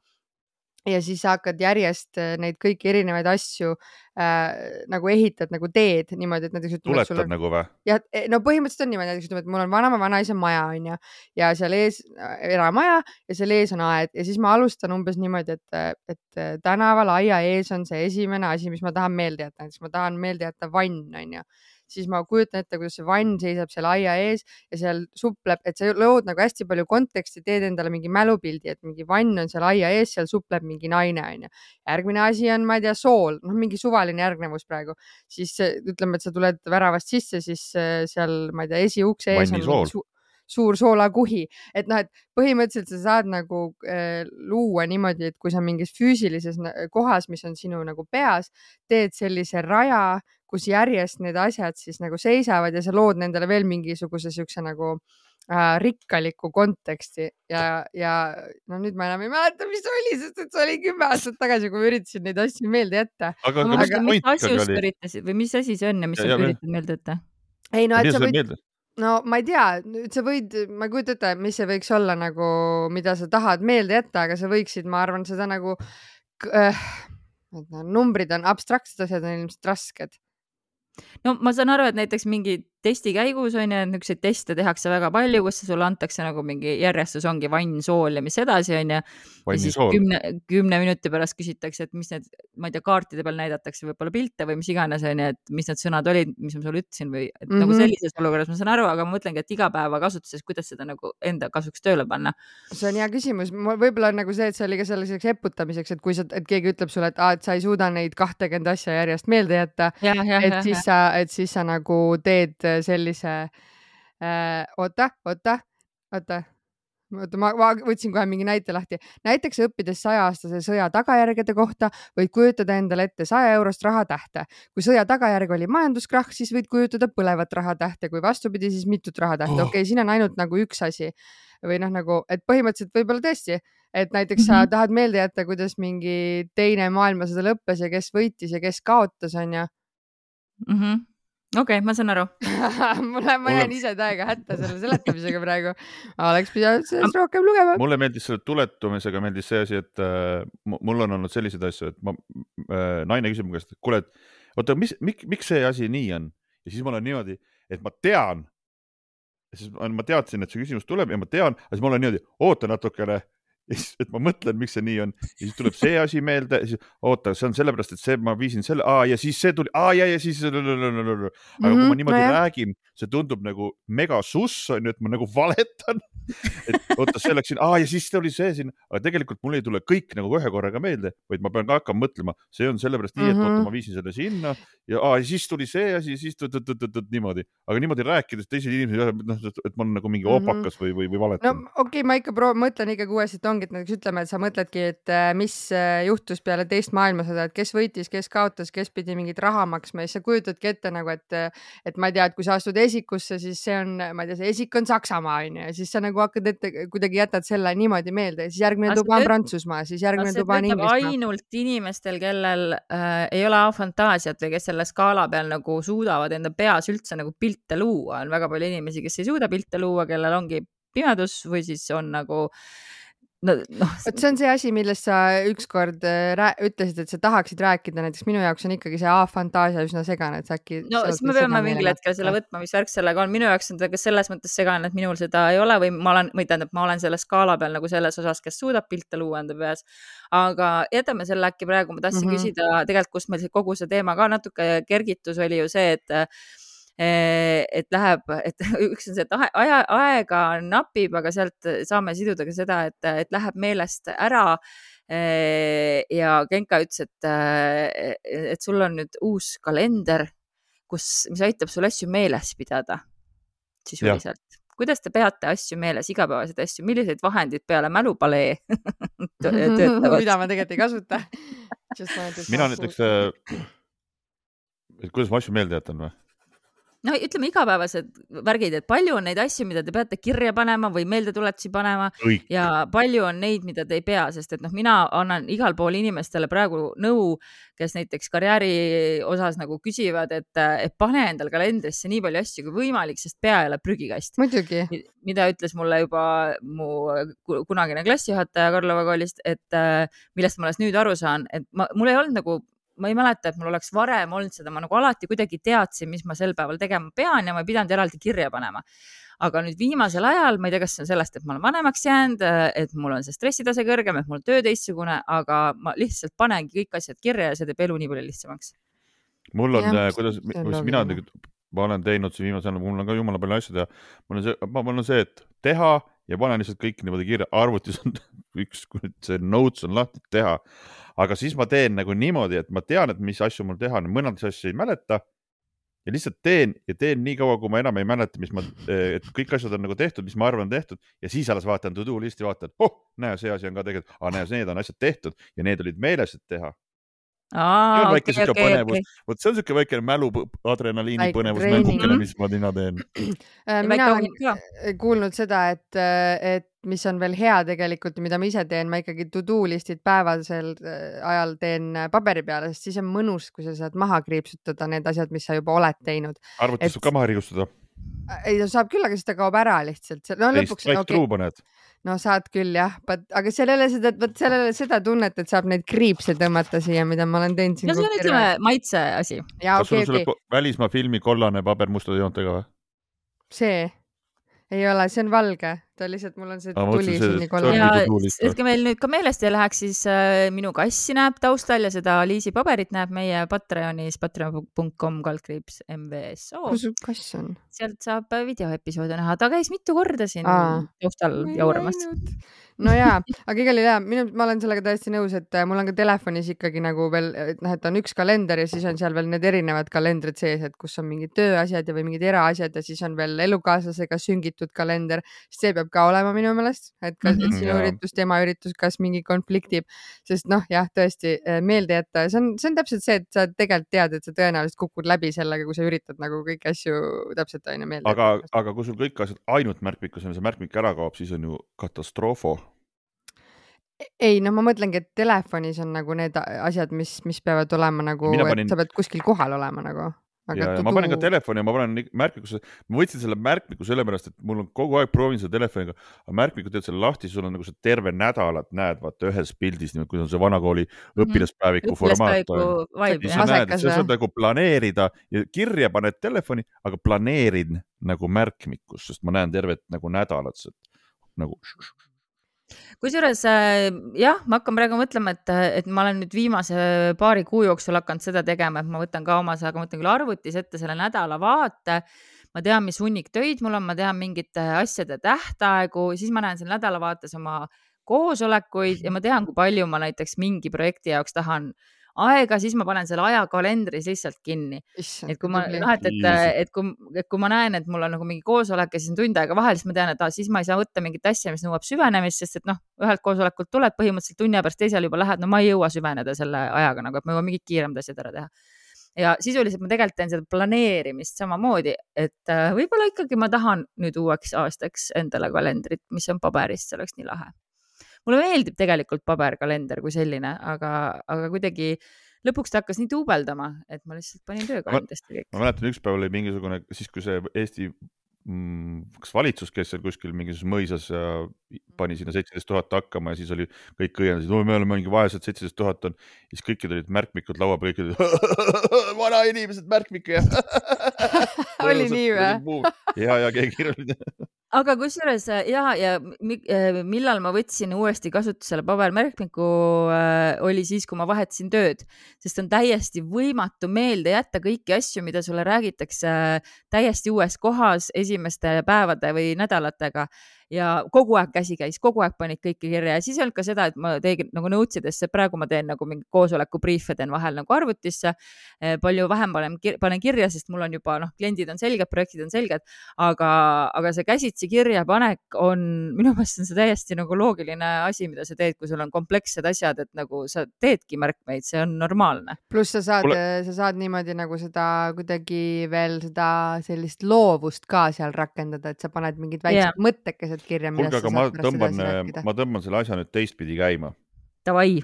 Ja siis sa hakkad järjest äh, neid kõiki erinevaid asju äh, nagu ehitad nagu teed niimoodi, et näiteks tuletad nagu või? jah, e, no põhimõtteliselt on niimoodi, näiteks ütleme, et mul on vanaema, vanaisa maja onju ja seal ees äh, eramaja ja seal ees on aed. Ja siis ma alustan umbes niimoodi, et, et tänaval aia ees on see esimene asi, mis ma tahan meelde jätta, näiteks ma tahan meelde jätta vann onju siis ma kujutan ette, kuidas see vann seisab seal aia ees ja seal supleb, et sa lood nagu hästi palju konteksti, teed endale mingi mälupildi, et mingi vann on seal aia ees, seal supleb mingi naine, onju. järgmine asi on, ma ei tea, sool, noh, mingi suvaline järgnevus praegu, siis ütleme, et sa tuled väravast sisse, siis äh, seal, ma ei tea, esiukse ees Vanni on su suur soolakuhi, et noh, et põhimõtteliselt sa saad nagu äh, luua niimoodi, et kui sa mingis füüsilises kohas, mis on sinu nagu peas, teed sellise raja, kus järjest need asjad siis nagu seisavad ja sa lood nendele veel mingisuguse siukse nagu äh, rikkaliku konteksti ja, ja no nüüd ma enam ei mäleta, mis oli, sest et see oli kümme aastat tagasi, kui ma üritasin neid asju meelde jätta. aga, aga mis, mis asjust üritasid või mis asi see on ja mis sa üritad meelde jätta? ei no, et sa võid, no ma ei tea, sa võid, ma ei kujuta ette, mis see võiks olla nagu, mida sa tahad meelde jätta, aga sa võiksid, ma arvan, seda nagu äh,, numbrid on abstraktsed asjad on ilmselt rasked. No ma saan aru, et näiteks mingi testi käigus on ju, et niisuguseid teste tehakse väga palju, kus sulle antakse nagu mingi järjestus ongi vann, sool ja mis edasi on ju. ja siis kümne, kümne minuti pärast küsitakse, et mis need, ma ei tea, kaartide peal näidatakse võib-olla pilte või mis iganes on ju, et mis need sõnad olid, mis ma sulle ütlesin või et mm -hmm. nagu mhm. sellises olukorras ma saan aru, aga ma mõtlengi, et igapäevakasutuses, kuidas seda nagu enda kasuks tööle panna. see on hea küsimus, võib-olla on nagu see, et see oli ka selliseks eputamiseks, et kui sa, et keegi ütleb sulle, et aa, et sa ei suuda neid kahtekümmet asja järjest meelde jätta, et siis sa, et siis sa nagu teed sellise äh,, oota, oota, oota oota, ma, ma võtsin kohe mingi näite lahti. näiteks õppides sajaaastase sõja tagajärgede kohta võid kujutada endale ette saja eurost rahatähte. kui sõja tagajärg oli majanduskrahh, siis võid kujutada põlevat rahatähte, kui vastupidi, siis mitut rahatähte oh.. okei okay,, siin on ainult nagu üks asi või noh, nagu, et põhimõtteliselt võib-olla tõesti, et näiteks mm -hmm. sa tahad meelde jätta, kuidas mingi teine maailmasõda lõppes ja kes võitis ja kes kaotas, onju mm. -hmm okei okay,, ma saan aru mulle, ma jään ise täiega hätta selle seletamisega praegu. oleks pidanud sellest rohkem lugema. mulle meeldis selle tuletamisega meeldis see asi, et äh, mul on olnud selliseid asju, et ma äh,, naine küsib mu käest, et kuule, et oota, mis, miks, miks see asi nii on ja siis ma olen niimoodi, et ma tean. siis ma teadsin, et see küsimus tuleb ja ma tean, aga siis ma olen niimoodi, oota natukene ja siis, et ma mõtlen, miks see nii on ja siis tuleb see asi meelde, siis oota, see on sellepärast, et see, ma viisin selle, ja siis see tuli, ja, ja siis. aga mm -hmm, kui ma niimoodi no, räägin, see tundub nagu mega suss on ju, et ma nagu valetan. et oota, see läks siin, aa ja siis tuli see siin, aga tegelikult mul ei tule kõik nagu ühe korraga meelde, vaid ma pean ka hakkama mõtlema, see on sellepärast nii, et Mhm. oota, ma viisin selle sinna ja, aa, ja siis tuli see asi, siis niimoodi, aga niimoodi rääkides teised inimesed, noh, et ma olen nagu mingi Mhm. opakas või, või, või no valetan okei okay,, ma ikka proov-, mõtlen ikkagi uuesti, et ongi, et näiteks ütleme, et sa mõtledki, et äh, mis äh, juhtus peale teist maailmasõda, et kes võitis, kes kaotas, kes pidi mingit raha maksma ja siis sa kujutadki ette nagu, et, et ma ei tea, et kui sa astud esikusse, siis see on, ma ei tea, see esik on Saksamaa onju ja siis sa nagu hakkad ette, kuidagi jätad selle niimoodi meelde ja siis järgmine tuba on Prantsusmaa, siis järgmine tuba on Inglismaa. ainult inimestel, kellel äh, ei ole fantaasiat või kes selle skaala peal nagu suudavad enda peas üldse nagu pilte luua, on väga palju inimesi, kes ei suuda pilte luua, kellel ongi pimedus või siis on nagu no, noh, vot see on see asi, millest sa ükskord äh, ütlesid, et sa tahaksid rääkida, näiteks minu jaoks on ikkagi see A-fantaasia üsna segane, et sa äkki. no siis me peame mingil hetkel selle võtma, mis värk sellega on, minu jaoks on ta ka selles mõttes segane, et minul seda ei ole või ma olen, või tähendab, ma olen selle skaala peal nagu selles osas, kes suudab pilte luua enda peas. aga jätame selle äkki praegu, ma tahtsin mm. -hmm. küsida tegelikult, kust meil see kogu see teema ka natuke kergitus oli ju see, et eh, et läheb, et üks on see, et aja, aega napib, aga sealt saame siduda ka seda, et, et läheb meelest ära Eh, ja Genka ütles, et, et sul on nüüd uus kalender, kus, mis aitab sul asju meeles pidada sisuliselt. kuidas te peate asju meeles, igapäevaseid asju, milliseid vahendeid peale mälupalee töötavad? mida ma tegelikult ei kasuta. mina näiteks, et kuidas ma asju meelde jätan või? No ütleme igapäevased värgid, et palju on neid asju, mida te peate kirja panema või meeldetuletusi panema kõik, ja palju on neid, mida te ei pea, sest et noh, mina annan igal pool inimestele praegu nõu, kes näiteks karjääri osas nagu küsivad, et, et pane endal kalendrisse nii palju asju kui võimalik, sest pea ei ole prügikast. muidugi, mida ütles mulle juba mu ku- kunagine klassijuhataja Karlova koolist, et millest ma alles nüüd aru saan, et ma, mul ei olnud nagu, ma ei mäleta, et mul oleks varem olnud seda, ma nagu alati kuidagi teadsin, mis ma sel päeval tegema pean ja ma ei pidanud eraldi kirja panema. aga nüüd viimasel ajal, ma ei tea, kas see on sellest, et ma olen vanemaks jäänud, et mul on see stressitase kõrgem, et mul on töö teistsugune, aga ma lihtsalt panengi kõik asjad kirja ja see teeb elu nii palju lihtsamaks. mul on Jah,, kuidas, mis mina tegelikult, ma olen teinud siin viimasel ajal, mul on ka jumala palju asju teha. mul on see, mul on see, et teha ja panen lihtsalt kõik niimoodi kirja, arvutis on üks, see notes on lahti, teha. aga siis ma teen nagu niimoodi, et ma tean, et mis asju mul teha on, mõndasid asju ei mäleta. ja lihtsalt teen ja teen nii kaua, kui ma enam ei mäleta, mis ma, et kõik asjad on nagu tehtud, mis ma arvan tehtud ja siis alles vaatan to do list'i, vaatan, oh, näe, see asi on ka tegelikult, aga näe, need on asjad tehtud ja need olid meeles, et teha. aa, on väike okei, sihuke okei, põnevus. okei. vot see on siuke väikene mälu, adrenaliini Väike põnevus mängukene, mis ma nina teen. Äh, mina olen kuulnud seda, et, et mis on veel hea tegelikult, mida ma ise teen, ma ikkagi to do list'id päevasel äh, ajal teen äh, paberi peale, sest siis on mõnus, kui sa saad maha kriipsutada need asjad, mis sa juba oled teinud. arvutis Et- saab ka maha riiustada, ei, saab küll, aga siis ta kaob ära lihtsalt. no lõpuks, strike okei through paned. No saad küll jah, aga seal ei ole seda, vot seal ei ole seda tunnet, et saab neid kriipse tõmmata siia, mida ma olen teinud siin no see on, ütleme, maitse asi. ja kas sul okei, on selle okei, ko- välismaa filmi kollane paber mustade joontega või? see ei ole, see on valge, ta lihtsalt, mul on see Aa, tuli siin nii ongi ja et kui meil nüüd ka meelest ei läheks, siis äh, minu kassi näeb taustal ja seda Liisi paberit näeb meie Patreonis patreon.com kaldkriips MVSO. kus su kass on? sealt saab videoepisoode näha, ta käis mitu korda siin Aa. taustal jauramas. No jaa, aga igal juhul jaa, minu, ma olen sellega täiesti nõus, et äh, mul on ka telefonis ikkagi nagu veel, et noh, et on üks kalender ja siis on seal veel need erinevad kalendrid sees, et kus on mingid tööasjad ja, või mingid eraasjad ja siis on veel elukaaslasega süngitud kalender. see peab ka olema minu meelest, et kas mm. -hmm, sinu Jaa. üritus, tema üritus, kas mingi konfliktib, sest noh, jah, tõesti äh, meelde jätta, see on, see on täpselt see, et sa tegelikult tead, et sa tõenäoliselt kukud läbi sellega, kui sa üritad nagu kõiki asju täpselt onju meelde aga, aga kui sul kõik asjad ainult märkmikus on ja see märkmik ära kaob, siis on ju katastroofo. Ei noh, ma mõtlengi, et telefonis on nagu need asjad, mis, mis peavad olema nagu, Mina et panin- sa pead kuskil kohal olema nagu. ja, ja ma panen ka telefoni ja ma panen märkmikusse, ma võtsin selle märkmiku sellepärast, et mul on kogu aeg proovin selle telefoniga, aga märkmiku teed selle lahti, sul on nagu see terve nädalat näed, vaata ühes pildis, niimoodi, kuidas on see vanakooli Mhm. õpilaspäeviku formaat on. vibe siis sa. näed, sa saad nagu planeerida ja kirja paned telefoni, aga planeerin nagu märkmikus, sest ma näen tervet nagu nädalat sealt nagu. Kusjuures äh, jah, ma hakkan praegu mõtlema, et, et ma olen nüüd viimase paari kuu jooksul hakanud seda tegema, et ma võtan ka omas, aga ma võtan küll arvutis ette selle nädalavaate, ma tean, mis hunnik töid mul on, ma tean mingite asjade tähtaegu, siis ma näen seal nädalavaates oma koosolekuid ja ma tean, kui palju ma näiteks mingi projekti jaoks tahan aega, siis ma panen selle aja kalendris lihtsalt kinni. et kui ma, noh, et, et, et kui, et kui ma näen, et mul on nagu mingi koosolek ja siis on tund aega vahel, siis ma tean, et ah, siis ma ei saa võtta mingit asja, mis nõuab süvenemist, sest et noh, ühelt koosolekult tuled põhimõtteliselt tunni aja pärast teisele juba lähed, no ma ei jõua süveneda selle ajaga nagu, et ma jõuan mingid kiiremad asjad ära teha. Ja sisuliselt ma tegelikult teen seda planeerimist samamoodi, et äh, võib-olla ikkagi ma tahan nüüd uueks aastaks endale kalendrit, mis on paberist, see oleks nii lahe mulle meeldib tegelikult paberkalender kui selline, aga, aga kuidagi lõpuks ta hakkas nii duubeldama, et ma lihtsalt panin töökandjast kõik. ma mäletan, üks päev oli mingisugune, siis kui see Eesti mm, kas valitsus, kes seal kuskil mingisuguses mõisas ja pani sinna seitseteist tuhat hakkama ja siis oli, kõik õiendasid, me oleme mingi vaesed, seitseteist tuhat on. siis kõikidel olid märkmikud laua peal, kõik olid vanainimesed märkmik ja oli nii või? ja, ja keegi ei aga kusjuures ja, ja äh, millal ma võtsin uuesti kasutusele pabermärkmiku, äh, oli siis, kui ma vahetasin tööd, sest on täiesti võimatu meelde jätta kõiki asju, mida sulle räägitakse äh, täiesti uues kohas esimeste päevade või nädalatega ja kogu aeg käsikäis, kogu aeg panid kõike kirja ja siis ei olnud ka seda, et ma tegin nagu notes'idesse, praegu ma teen nagu mingi koosoleku briife teen vahel nagu arvutisse. Eh, palju vähem panen, panen kirja, sest mul on juba noh, kliendid on selged, projektid on selged, aga, aga see käsitsi kirjapanek on minu meelest on see täiesti nagu loogiline asi, mida sa teed, kui sul on komplekssed asjad, et nagu sa teedki märkmeid, see on normaalne. pluss sa saad Kule..., sa saad niimoodi nagu seda kuidagi veel seda sellist loovust ka seal rakendada, et sa paned mingid väiksed yeah. mõttekesed mõtted kirja. kuulge, aga ma tõmban, ma tõmban selle asja nüüd teistpidi käima. Davai.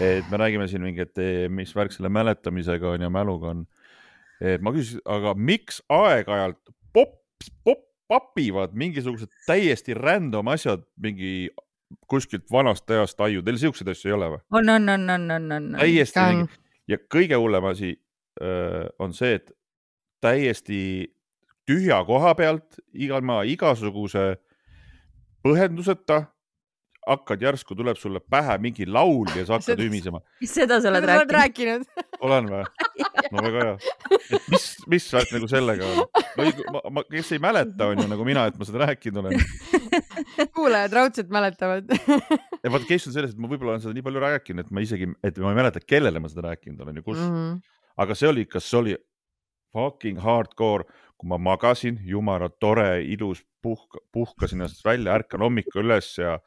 et me räägime siin mingi, et eh, mis värk selle mäletamisega on ja mäluga on. et ma küsisin, aga miks aeg-ajalt pop, pop, papivad mingisugused täiesti random asjad mingi kuskilt vanast ajast aiu, teil siukseid asju ei ole või? on, on, on, on, on, on. täiesti mingi ja kõige hullem asi öö, on see, et täiesti tühja koha pealt ilma igasuguse põhjenduseta hakkad järsku, tuleb sulle pähe mingi laul ja sa hakkad ümisema. seda sa oled rääkinud? rääkinud. olen või? no väga hea. et mis, mis värk nagu sellega on? ma, ma, kes ei mäleta, on ju nagu mina, et ma seda rääkinud olen. kuulajad raudselt mäletavad ja vaata, case on selles, et ma võib-olla olen seda nii palju rääkinud, et ma isegi, et ma ei mäleta, kellele ma seda rääkinud olen ja kus mm. -hmm. aga see oli, kas see oli fucking hardcore kui ma magasin, jumala tore, ilus, puhka, puhkasin ennast välja, ärkan hommikul üles ja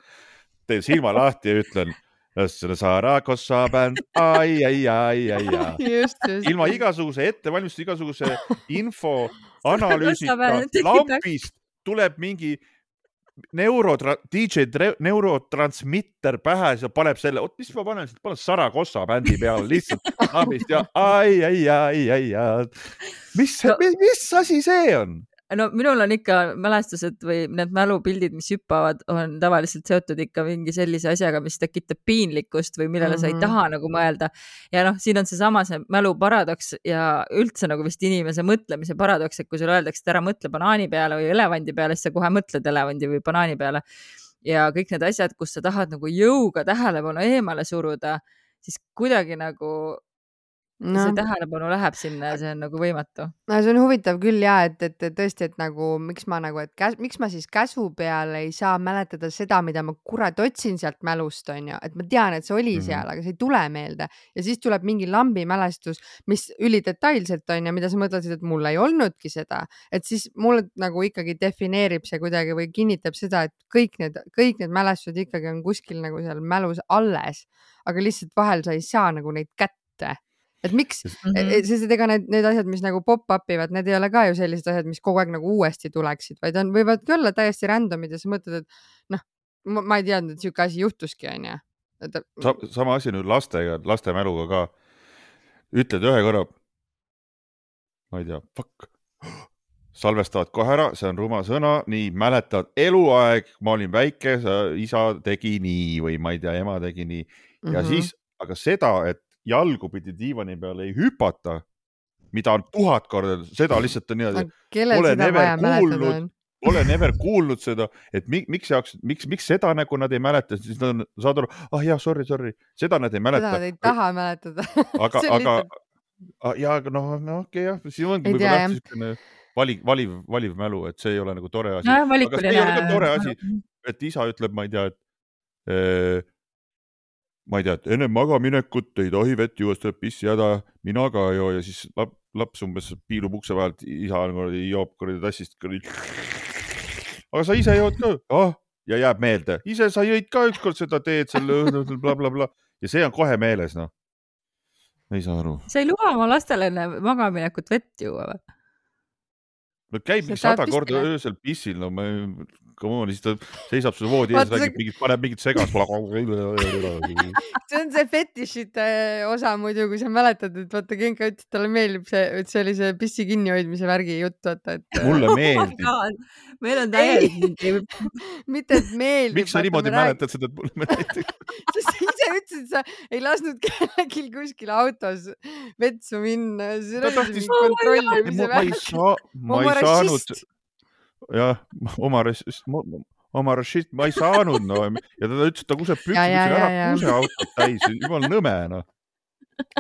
teen silma lahti ja ütlen selle Saragossa bänd, ai, ai, ai, ai, ai. ilma igasuguse ettevalmistuse, igasuguse info analüüsita lambist tuleb mingi neuro, DJ neurotransmitter pähe, siis paneb selle, oot, mis ma panen, panen Saragossa bändi peale lihtsalt lambist ja ai, ai, ai, ai, ai mis mis, mis asi see on? No minul on ikka mälestused või need mälupildid, mis hüppavad, on tavaliselt seotud ikka mingi sellise asjaga, mis tekitab piinlikkust või millele mm -hmm. sa ei mhm. taha nagu mõelda. ja noh, siin on seesama see mälu paradoks ja üldse nagu vist inimese mõtlemise paradoks, et kui sulle öeldakse, et ära mõtle banaani peale või elevandi peale, siis sa kohe mõtled elevandi või banaani peale. ja kõik need asjad, kus sa tahad nagu jõuga tähelepanu eemale suruda, siis kuidagi nagu no. see tähelepanu läheb sinna ja see on nagu võimatu. no see on huvitav küll ja et, et, tõesti, et nagu miks ma nagu, et käs, miks ma siis käsu peal ei saa mäletada seda, mida ma kurat otsin sealt mälust onju, et ma tean, et see oli mm -hmm. seal, aga see ei tule meelde ja siis tuleb mingi lambi mälestus, mis ülidetailselt onju, mida sa mõtlesid, et mul ei olnudki seda, et siis mulle nagu ikkagi defineerib see kuidagi või kinnitab seda, et kõik need, kõik need mälestused ikkagi on kuskil nagu seal mälus alles, aga lihtsalt vahel sa ei saa nagu neid kätte et miks mm, -hmm. sest ega need, need asjad, mis nagu pop-up ivad, need ei ole ka ju sellised asjad, mis kogu aeg nagu uuesti tuleksid, vaid on, võivadki olla täiesti random'id ja sa mõtled, et noh, ma ei teadnud, et sihuke asi juhtuski, onju. Sa, sama asi nüüd lastega, laste mäluga ka. ütled ühe korra, ma ei tea, fuck, salvestavad kohe ära, see on ruma sõna, nii mäletad eluaeg, ma olin väike, isa tegi nii või ma ei tea, ema tegi nii ja mm -hmm. siis, aga seda, et jalgupidi diivani peal ei hüpata, mida on tuhat korda, seda lihtsalt on niimoodi. olen ever kuulnud, olen ever kuulnud seda, et mi, miks jaoks, miks, miks seda nagu nad ei mäleta, siis nad on, saad aru, ah jah, sorry, sorry, seda nad ei mäleta. seda nad ei taha mäletada aga aga ja aga noh, no okei okay, jah, siin ongi võib-olla niisugune vali, valiv, valiv mälu, et see ei ole nagu tore asi. nojah, aga see ei ole ka tore asi et isa ütleb, ma ei tea, et ma ei tea, et enne magaminekut ei tohi vett juua, sest tuleb pissihäda, mina ka ei joo ja siis lap, laps umbes piilub ukse vahelt, isa kuradi joob kuradi tassist kuradi. aga sa ise jood ka ah?? ja jääb meelde, ise sa jõid ka ükskord seda teed seal õhtul blablabla ja see on kohe meeles noh. ei saa aru, sa ei luba oma lastele enne magaminekut vett juua või? no käib sada korda öösel pissil, no ma ei, come on, siis ta seisab sul voodi ees, Vaata, see- räägib mingit, paneb mingit segast. see on see fetišite osa muidu, kui sa mäletad, et vaata Genka ütles, et talle meeldib see, et see oli see pissi kinnihoidmise värgi jutt, vaata, et mulle Oh meeldib. meil on täielik mitte, et meeldib. miks sa niimoodi? mäletad seda, et mulle meeldib? sest sa ise ütlesid, sa ei lasknud kellelgi kuskil autos vetsu minna. Ta tahtis- ma ei saa, ma ei saanud, jah, oma rassist, oma rassist, ma ei saanud no ja ta ütles, et ta kuseb püksid, ära ja. kuse autot täis, jumala nõme noh.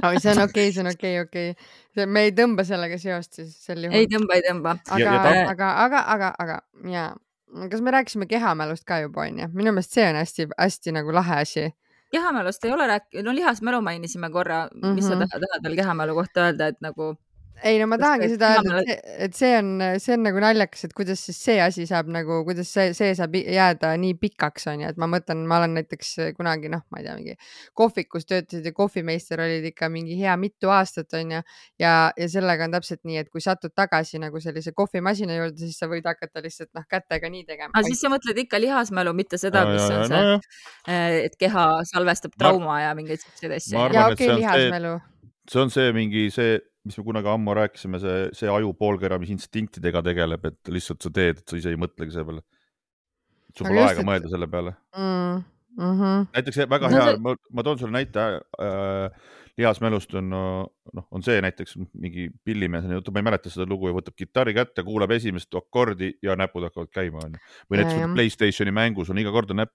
aga see on okei okay,, see on okei okay,, okei okay.. me ei tõmba sellega seost siis sel ei juhul. tõmba, ei tõmba. aga ta- aga, aga, aga, aga ja, kas me rääkisime kehamälust ka juba onju? minu meelest see on hästi-hästi nagu lahe asi. kehamälust ei ole rääkinud, no lihasmälu mainisime korra mm, -hmm. mis sa Mhm. tahad tahad veel kehamälu kohta öelda, et nagu ei no ma tahangi seda öelda, et see, et see on, see on nagu naljakas, et kuidas siis see asi saab nagu, kuidas see, see saab jääda nii pikaks onju, et ma mõtlen, ma olen näiteks kunagi noh, ma ei tea, mingi kohvikus töötasid ja kohvimeister olid ikka mingi hea mitu aastat onju ja, ja sellega on täpselt nii, et kui satud tagasi nagu sellise kohvimasina juurde, siis sa võid hakata lihtsalt noh kätega nii tegema. aga siis sa mõtled ikka lihasmälu, mitte seda, mis on see, nojah, et keha salvestab Ma- trauma ja mingeid siukseid asju ma. ja okei see okay,, on see- lihasmälu. see on see mingi see, mis me kunagi ammu rääkisime, see, see aju poolkera, mis instinktidega tegeleb, et lihtsalt sa teed, et sa ise ei mõtlegi selle peale. sul pole aega et- mõelda selle peale. Mm, mm näiteks see väga No hea see-, ma, ma toon sulle näite äh, lihasmälust on noh, on see näiteks mingi pillimees on jutt, ma ei mäleta seda lugu ja võtab kitarri kätte, kuulab esimest akordi ja näpud hakkavad käima onju. või näiteks. Playstationi mängus on iga kord on näpp,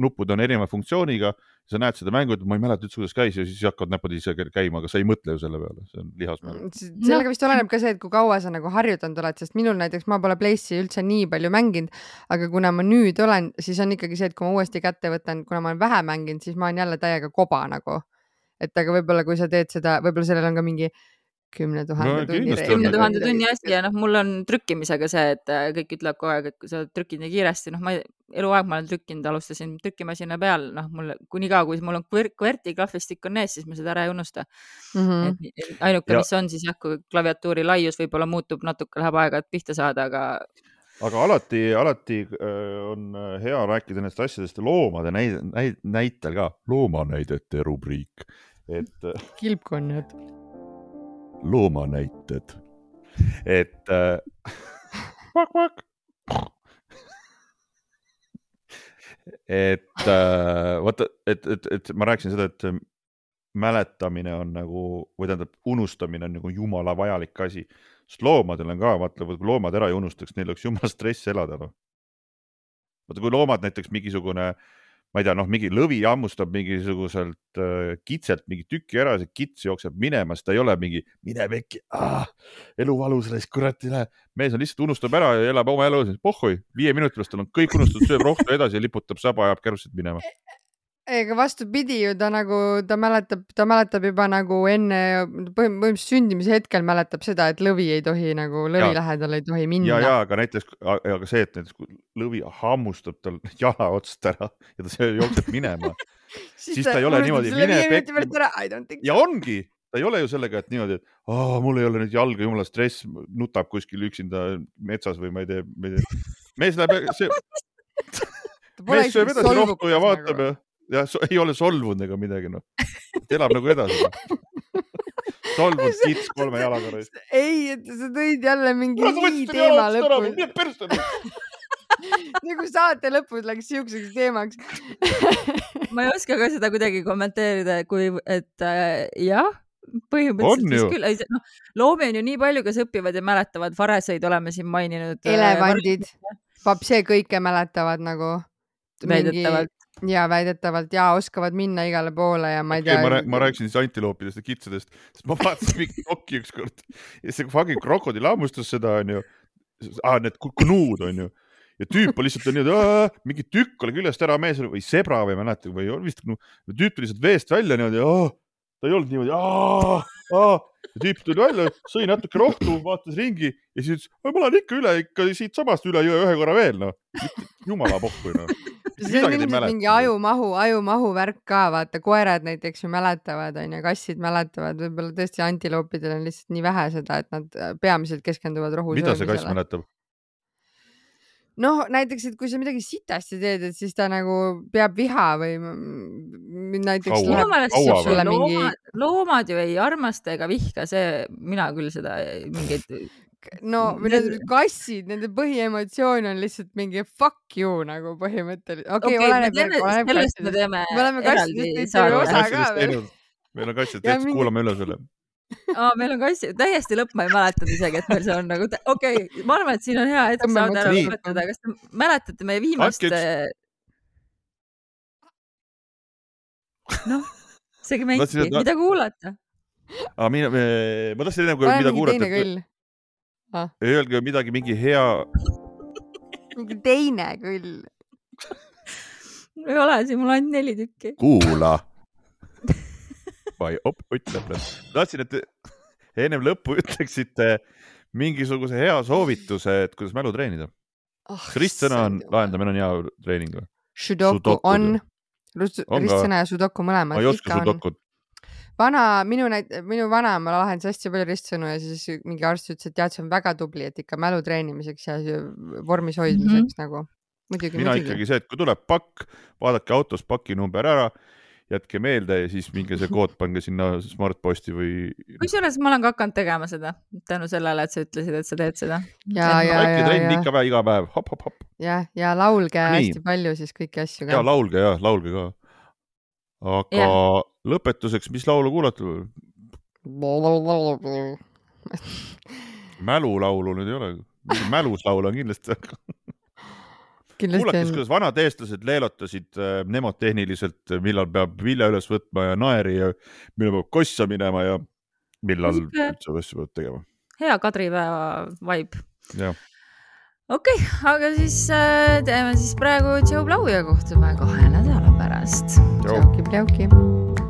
nupud on erineva funktsiooniga, sa näed seda mängu, et ma ei mäleta üldse, kuidas käis ja siis hakkavad näpud ise käima, aga sa ei mõtle ju selle peale, see on lihasmälu. sellega vist oleneb ka see, et kui kaua sa nagu harjutanud oled, sest minul näiteks ma pole Place'i üldse nii palju mänginud, aga kuna ma nüüd olen, siis on ikkagi see, et kui ma uuesti kätte võtan, kuna ma olen vähe mänginud, siis ma olen jälle täiega koba nagu. Et aga võib-olla, kui sa teed seda, võib-olla sellel on ka mingi kümne tuhande No tunni kümne tuhande tunni asi ja noh, mul on trükkimisega see, et äh, kõik ütlevad kogu aeg, et kui sa trükid nii kiiresti, noh, ma eluaeg ma olen trükkinud, alustasin trükimasina peal, noh, mul kuni ka, kui mul on kver- QWERTY klahvistik on ees, siis ma seda ära ei unusta mm. -hmm. et et ainuke, mis on siis jah, kui klaviatuuri laius võib-olla muutub natuke, läheb aega, et pihta saada, aga aga alati, alati äh, on äh, hea rääkida nendest asjadest ja loomade näide, näide, näitel ka, loomanäidete rubriik, et äh, kilpkonnad. loomanäited, et äh, et äh, vaata, et, et, et ma rääkisin seda, et mäletamine on nagu või tähendab, unustamine on nagu jumala vajalik asi, sest loomadel on ka, vaata, kui loomad ära ei unustaks, neil oleks jumala stress elada, noh. vaata, kui loomad näiteks mingisugune, ma ei tea, noh, mingi lõvi hammustab mingisuguselt äh, kitselt mingi tüki ära, see kits jookseb minema, siis ta ei ole mingi mine pekki, elu valus, kurat ei lähe. mees on lihtsalt unustab ära ja elab oma elu, pohhui, viie minuti pärast tal on kõik unustatud, sööb rohtu edasi ja liputab saba, ajab kärused minema. ega vastupidi ju ta nagu, ta mäletab, ta mäletab juba nagu enne, põhimõtteliselt sündimise hetkel mäletab seda, et lõvi ei tohi nagu, lõvi Jaa. lähedal ei tohi ja, minna. ja aga näiteks, aga see, et näiteks kui lõvi hammustab tal jala otsast ära ja ta jookseb minema siis ta ei ole niimoodi, mine pekki- ja ongi, ta ei ole ju sellega, et niimoodi, et Aa, mul ei ole nüüd jalga, jumala stress, nutab kuskil üksinda metsas või ma ei tea, ma ei tea. mees läheb, see, ta mees sööb edasi rohtu ja vaatab nagu. ja, ja so, ei ole solvunud ega midagi, noh. elab nagu edasi. solvunud kits kolme jalaga. ei, et sa tõid jälle mingi nii teema lõpus, nagu saate lõpus läks siukseks teemaks. ma ei oska ka seda kuidagi kommenteerida, kui, et äh, jah, põhimõtteliselt ju. vist küll, noh, loomi on ju nii palju, kes õpivad ja mäletavad, vareseid oleme siin maininud. elevandid, papsee kõike mäletavad nagu. väidetavalt. Ja väidetavalt. Ja oskavad minna igale poole ja ma ei okay,, ma, tea rääk, ma rääkisin siis antiloopidest ja kitsedest, sest ma vaatasin mingit dokki ükskord ja see fucking krokodill hammustas seda onju. Ah,, need knuud onju. Ja tüüp on lihtsalt niimoodi, mingi tükk oli küljest ära, mees või sebra või ei mäleta või vist, tüüp tuli lihtsalt veest välja niimoodi, ta ei olnud niimoodi, ja tüüp tuli välja, sõi natuke rohtu, vaatas ringi ja siis ütles, ma lähen ikka üle ikka siitsamast üle jõe ühe korra veel noh, jumala pohhu noh. see on ilmselt mingi. ajumahu, ajumahu värk ka, vaata koerad näiteks ju mäletavad, onju, kassid mäletavad, võib-olla tõesti antiloopidel on lihtsalt nii vähe seda, et nad äh, peamiselt keskenduvad rohu mida see kass söömisele. mäletab? noh, näiteks, et kui sa midagi sitasti teed, et siis ta nagu peab viha või näiteks sulle mingi loomad, loomad ju ei armasta ega vihka, see, mina küll seda ei- mingeid, no või Need- kassid, nende põhiemotsioon on lihtsalt mingi fuck you nagu põhimõtteliselt. okei okei, me oleneb sellest me teeme Me oleme kassidest teinud osa ka veel. meil on kassid tehtud, kuulame üle selle. aa, meil on kassi, täiesti lõpp, ma ei mäletanud isegi, et meil see on nagu, okei okay,, ma arvan, et siin on hea hetk saade ära lõpetada, kas te mäletate meie viimast üks-, noh, segmenti, mida kuulata. aga mina, ma tahtsin enne, kui pane mida mingi kuulata kõll. öelge midagi mingi hea, mingi teine kõll. ei ole, siin mul ainult neli tükki. kuula. vai, op, Ott lõpeb. tahtsin, et ennem lõppu ütleksite mingisuguse hea soovituse, et kuidas mälu treenida. kas ristsõna on, lahendamine on hea treening või? Sudoku on On ristsõna ja sudoku ma mõlemad ei oska ikka on. sudokut. vana, minu näit-, minu vanaema lahendas hästi palju ristsõnu ja siis mingi arst ütles, et tead, see on väga tubli, et ikka mälu treenimiseks ja vormis hoidmiseks mm -hmm. nagu. muidugi, mina muidugi ikkagi. see, et kui tuleb pakk, vaadake autos paki number ära, jätke meelde ja siis minge see kood pange sinna Smartposti või kusjuures ma olen ka hakanud tegema seda tänu sellele, et sa ütlesid, et sa teed seda. ja, ja, ja, ja, ikka päev, iga päev, hopp-hopp-hopp ja, ja laulge Nii. hästi palju siis kõiki asju ja ka. laulge ja laulge ka. aga Jah. lõpetuseks, mis laulu kuulata? mälulaulu nüüd ei ole, mäluslaul on kindlasti, aga kindlasti kuulates, kuidas vanad eestlased leelotasid äh, nemad tehniliselt, millal peab vilja üles võtma ja naeri ja millal peab kossa minema ja millal Sihuke- üldse asju peab tegema. hea kadripäeva vibe. okei okay,, aga siis äh, teeme siis praegu Blau ja kohtume kahe nädala pärast. tšau. pljauki-pljauki.